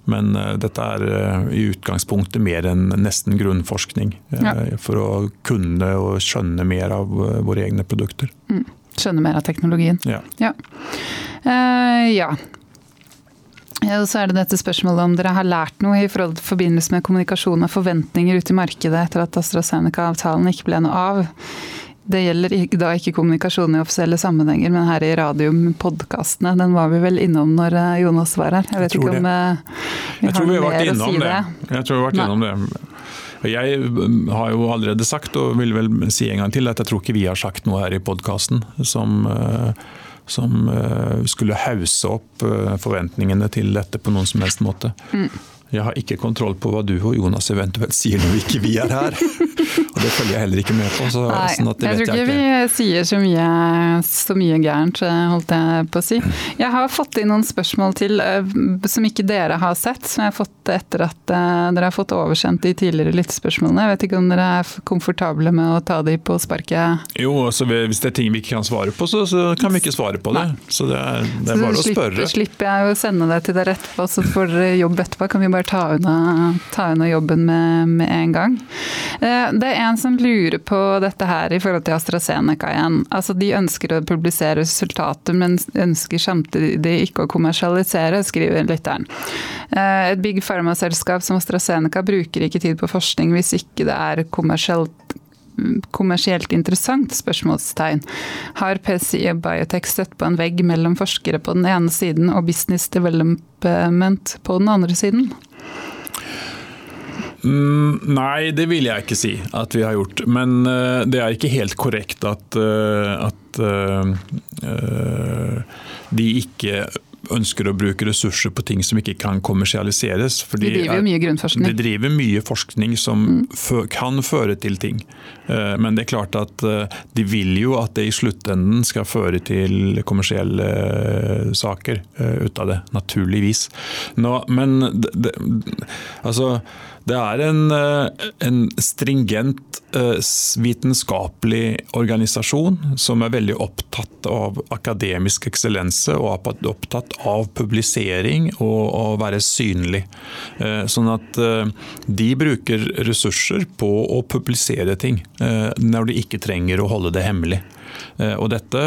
Men eh, dette er eh, i utgangspunktet mer enn nesten grunnforskning. eh, Ja. For å kunne og skjønne mer av våre egne produkter. Skjønne mer av teknologien. Ja. Ja. Uh, ja. Ja, og så er det dette spørsmålet om dere har lært noe i forbindelse med kommunikasjon og forventninger ute i markedet etter at AstraZeneca-avtalen ikke ble noe av. Det gjelder da ikke kommunikasjon i offisielle sammenhenger, men her i radium-podkastene. Den var vi vel innom når eh, Jonas var her. Jeg vet Jeg ikke om eh, vi har vi har mer å si det. det. Jeg tror vi har vært innom det. Jeg mm, har jo allerede sagt, og vil vel si en gang til, at jeg tror ikke vi har sagt noe her i podkasten som, eh, som skulle hause opp forventningene til dette på noen som helst måte. Mm. Jeg har ikke kontroll på hva du og Jonas eventuelt sier når ikke vi er her. Og det følger jeg heller ikke med på. Så, Nei, sånn at det jeg vet tror jeg ikke vi sier så mye, så mye gærent, eh, holdt jeg på å si. Jeg har fått inn noen spørsmål til eh, som ikke dere har sett, som jeg har fått etter at eh, dere har fått oversendt de tidligere lyttespørsmålene. Jeg vet ikke om dere er komfortable med å ta de på sparket? Jo, altså Hvis det er ting vi ikke kan svare på, så, så kan vi ikke svare på det. Så det er, det er bare å Så spørre. Så slipper jeg å sende det til dere etterpå, så får dere jobb etterpå. Kan vi bare ta unna, ta unna jobben med, med en gang. Eh, Det er en som lurer på dette her i forhold til AstraZeneca igjen. Altså De ønsker å publisere resultater, men ønsker samtidig ikke å kommersialisere, skriver lytteren. Eh, Et big pharma-selskap som AstraZeneca bruker ikke tid på forskning hvis ikke det er kommersielt kommersielt interessant? spørsmålstegn. Har PCI og Biotech støtt på en vegg mellom forskere på den ene siden og business development på den andre siden? Mm, nei, det vil jeg ikke si at vi har gjort. Men uh, det er ikke helt korrekt at, uh, at uh, de ikke ønsker å bruke ressurser på ting som ikke kan kommersialiseres. De driver jo mye grunnforskning. De driver mye forskning som mm. kan føre til ting. Eh, Men det er klart at eh, de vil jo at det i sluttenden skal føre til kommersielle eh, saker ut av det, naturligvis. Nå, men det, det, altså, det er en, en stringent vitenskapelig organisasjon som er veldig opptatt av akademisk eksellense og opptatt av publisering og å være synlig. Sånn at de bruker ressurser på å publisere ting når de ikke trenger å holde det hemmelig. Eh, Og dette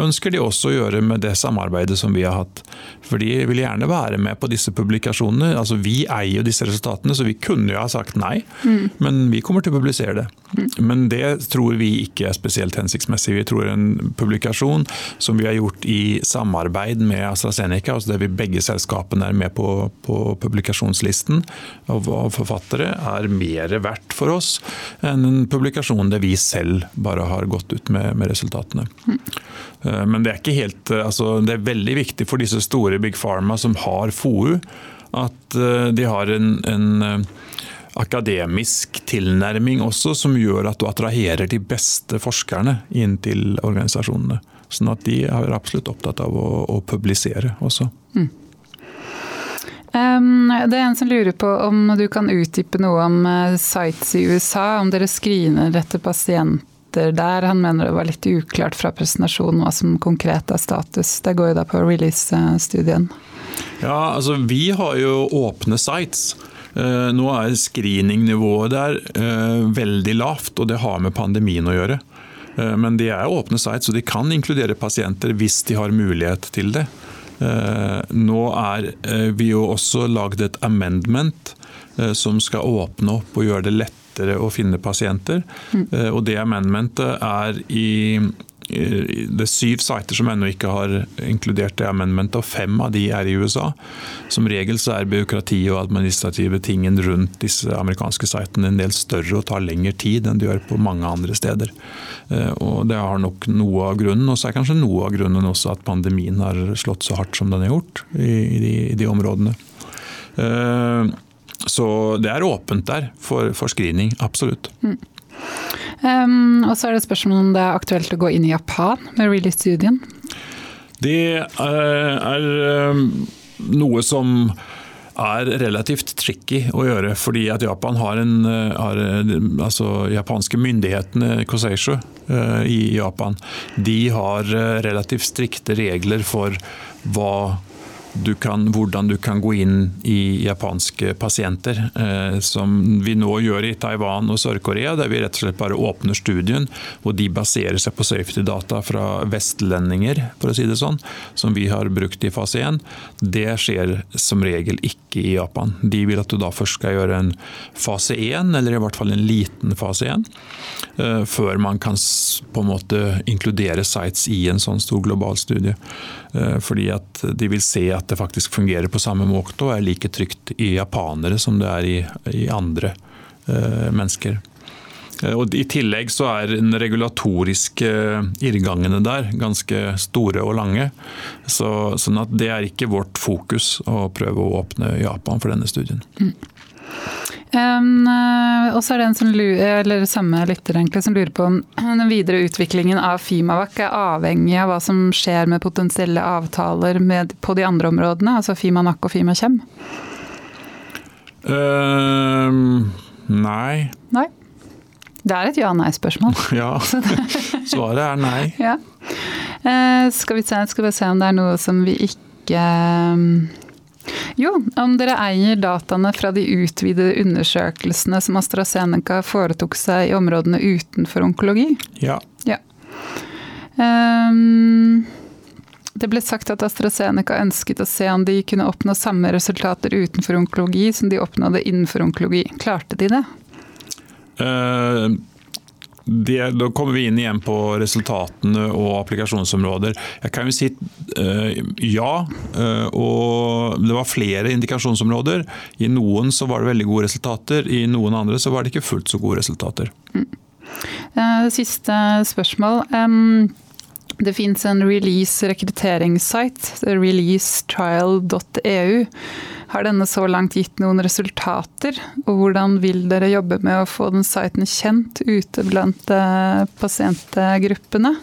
ønsker de også å gjøre med det samarbeidet som vi har hatt. For de vil gjerne være med på disse publikasjonene. Altså Vi eier jo disse resultatene, så vi kunne jo ha sagt nei, men vi kommer til å publisere det. Men det tror vi ikke er spesielt hensiktsmessig. Vi tror en publikasjon som vi har gjort i samarbeid med AstraZeneca, altså der vi begge selskapene er med på, på publikasjonslisten av, av forfattere, er mer verdt for oss enn en publikasjon der vi selv bare har gått ut med, med resultatene. Mm. Men det er ikke helt, eh, altså det er veldig viktig for disse store Big Pharma som har FoU, at eh, de har en, en akademisk tilnærming også, som gjør at du attraherer de beste forskerne inn til organisasjonene. Sånn at de er absolutt opptatt av å, å publisere også. Mm. Um, det er en som lurer på om du kan utdype noe om sites i USA, om dere screener etter pasienter der. Han mener det var litt uklart fra presentasjonen hva som konkret er status. Det går jo da på release-studien. Ja, altså vi har jo åpne sites. Uh, nå er screeningnivået der uh, veldig lavt, og det har med pandemien å gjøre. Men de er åpne sites, så de kan inkludere pasienter hvis de har mulighet til det. Eh, nå er eh, vi jo også lagd et amendment eh, som skal åpne opp og gjøre det lettere å finne pasienter. Mm. Og det amendmentet er i det er syv sider som ennå ikke har inkludert det amendmentet, og fem av de er i USA. Som regel så er byråkrati og administrative tingen rundt disse amerikanske sitene en del større og tar lengre tid enn de gjør på mange andre steder. Eh, og Det har nok noe av grunnen, og så er kanskje noe av grunnen også at pandemien har slått så hardt som den har gjort i, de, i de områdene. Eh, så det er åpent der for, for screening, absolutt. Mm. Um, og så er det spørsmål om det er aktuelt å gå inn i Japan med Really-studien? Det er, er noe som er relativt tricky å gjøre, fordi at Japan har en har, altså Japanske myndighetene, Koseishu eh, i Japan, de har eh, relativt strikte regler for hva du kan, hvordan du kan gå inn i japanske pasienter. Eh, som vi nå gjør i Taiwan og Sør-Korea, der vi rett og slett bare åpner studien. Og de baserer seg på safety-data fra vestlendinger, for å si det sånn, som vi har brukt i fase 1. Det skjer som regel ikke i Japan. De vil at du da først skal gjøre en fase 1, eller i hvert fall en liten fase 1, eh, før man kan på en måte inkludere sites i en sånn stor global studie. Eh, fordi at de vil se at det faktisk fungerer på samme måte og er like trygt i japanere som det er i, i andre eh, mennesker. Eh, og I tillegg så er den regulatoriske irrgangene der ganske store og lange. Så, sånn at det er ikke vårt fokus å prøve å åpne Japan for denne studien. Mm. Um, og så er det en som lurer, eller samme lytter egentlig, som lurer på om den videre utviklingen av Fimavac er avhengig av hva som skjer med potensielle avtaler med, på de andre områdene, altså Fimanak og Fimakjem? Um, nei. Nei? Det er et ja-nei-spørsmål. ja, svaret er nei. ja. uh, skal, vi se, skal vi se om det er noe som vi ikke um, jo, om dere eier dataene fra de utvidede undersøkelsene som AstraZeneca foretok seg i områdene utenfor onkologi? Ja. ja. Um, det ble sagt at AstraZeneca ønsket å se om de kunne oppnå samme resultater utenfor onkologi som de oppnådde innenfor onkologi. Klarte de det? Uh, det, da kommer vi inn igjen på resultatene og applikasjonsområder. Jeg kan jo si uh, ja, uh, og det var flere indikasjonsområder. I noen så var det veldig gode resultater, i noen andre så var det ikke fullt så gode resultater. Mm. Uh, siste spørsmål. Det fins en release rekrutteringssite, releasetrial.eu. Har denne så langt gitt noen resultater? Og hvordan vil dere jobbe med å få den siten kjent ute blant eh, pasientgruppene?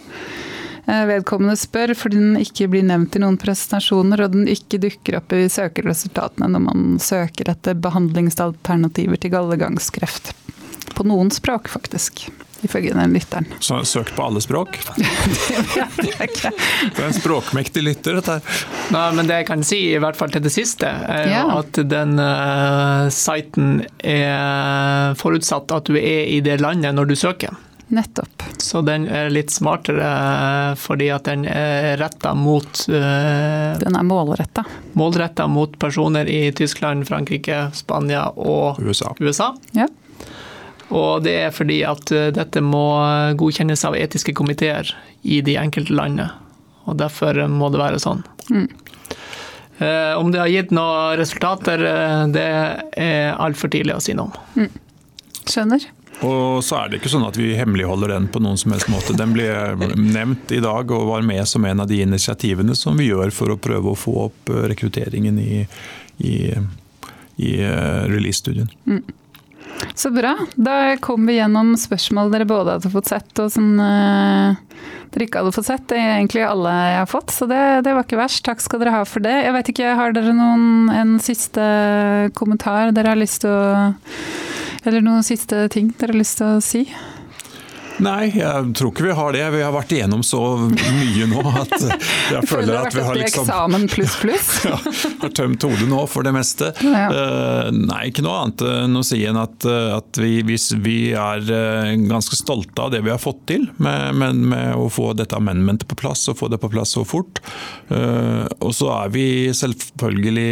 Eh, vedkommende spør fordi den ikke blir nevnt i noen presentasjoner, og den ikke dukker opp i søkeresultatene når man søker etter behandlingsalternativer til gallegangskreft. På noen språk, faktisk ifølge den lytteren. Så søkt på alle språk? det er en språkmektig lytter, dette her. Nei, men det jeg kan si, i hvert fall til det siste, er ja. at den uh, siten er forutsatt at du er i det landet når du søker. Nettopp. Så den er litt smartere eh, fordi at den er retta mot uh, Den er målretta? Målretta mot personer i Tyskland, Frankrike, Spania og USA. USA. Ja. Og det er fordi at eh, dette må godkjennes av etiske komiteer i de enkelte landene. Og derfor må det være sånn. Mm. Eh, om det har gitt noen resultater, eh, det er altfor tidlig å si noe om. Mm. Skjønner. Og så er det ikke sånn at vi hemmeligholder den på noen som helst måte. Den ble nevnt i dag og var med som en av de initiativene som vi gjør for å prøve å få opp rekrutteringen i, i, i release-studien. Mm. Så bra. Da kom vi gjennom spørsmål dere både hadde fått sett, og som uh, dere ikke hadde fått sett. Det er egentlig alle jeg har fått, så det, det, var ikke verst. Takk skal dere ha for det. Jeg vet ikke, Har dere noen, en siste kommentar dere har lyst til å Eller noen siste ting dere har lyst til å si? Nei, jeg tror ikke vi har det. Vi har vært igjennom så mye nå at jeg føler at vi har liksom eksamen pluss pluss? ja, har tømt hodet nå for det meste. Ja. Uh, nei, ikke noe annet enn å si enn at, at vi, hvis vi er uh, ganske stolte av det vi har fått til med, med, med, å få dette amendmentet på plass og få det på plass så fort. Uh, og så er vi selvfølgelig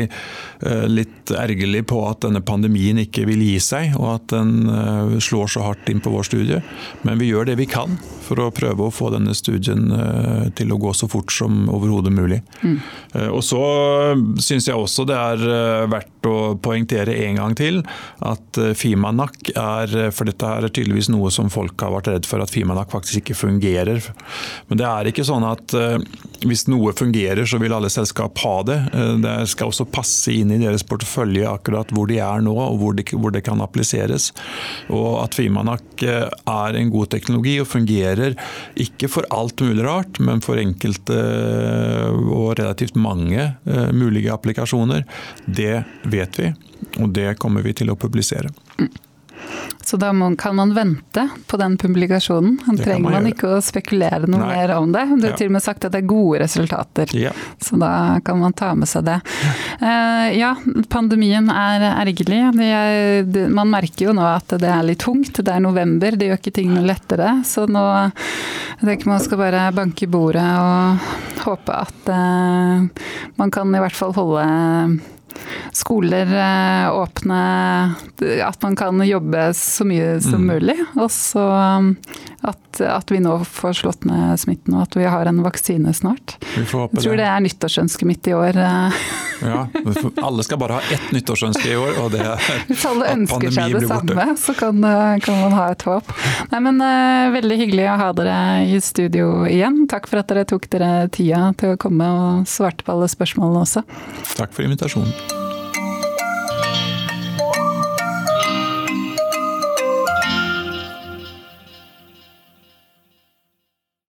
litt ergerlig på at denne pandemien ikke vil gi seg, og at den slår så hardt inn på vår studie. Men vi gjør det vi kan for å prøve å få denne studien eh, til å gå så fort som overhodet mulig. Mm. Eh, og så syns jeg også det er eh, verdt å poengtere en gang til at Fimanak er For dette er tydeligvis noe som folk har vært redd for at Fimanak faktisk ikke fungerer. Men det er ikke sånn at hvis noe fungerer, så vil alle selskap ha det. Det skal også passe inn i deres portefølje akkurat hvor de er nå, og hvor det, hvor det kan appliseres. Og at Fimanak er en god teknologi og fungerer ikke for alt mulig rart, men for enkelte eh, og relativt mange eh, mulige applikasjoner. Det vet vi, og det kommer vi til å publisere. Så da må, kan man vente på den publikasjonen. Da trenger man, man ikke å spekulere noe Nei. mer om det. Du har ja. til og med sagt at det er gode resultater, ja. så da kan man ta med seg det. Uh, ja, pandemien er ergerlig. Er, det, man merker jo nå at det er litt tungt. Det er november, det gjør ikke tingene lettere. Så nå jeg tenker man skal bare banke i bordet og håpe at uh, man kan i hvert fall holde skoler eh, åpne, at man kan jobbe så mye som mm. mulig. Og så um, at, at, vi nå får slått ned smitten og at vi har en vaksine snart. Jeg tror det er nyttårsønsket mitt i år. Eh. ja, alle skal bare ha ett nyttårsønske i år, og det er Hvis alle ønsker seg det samme, så kan, kan, man ha et håp. Nei, men uh, Veldig hyggelig å ha dere i studio igjen. Takk for at dere tok dere tida til å komme og svarte på alle spørsmålene også. Takk for invitasjonen.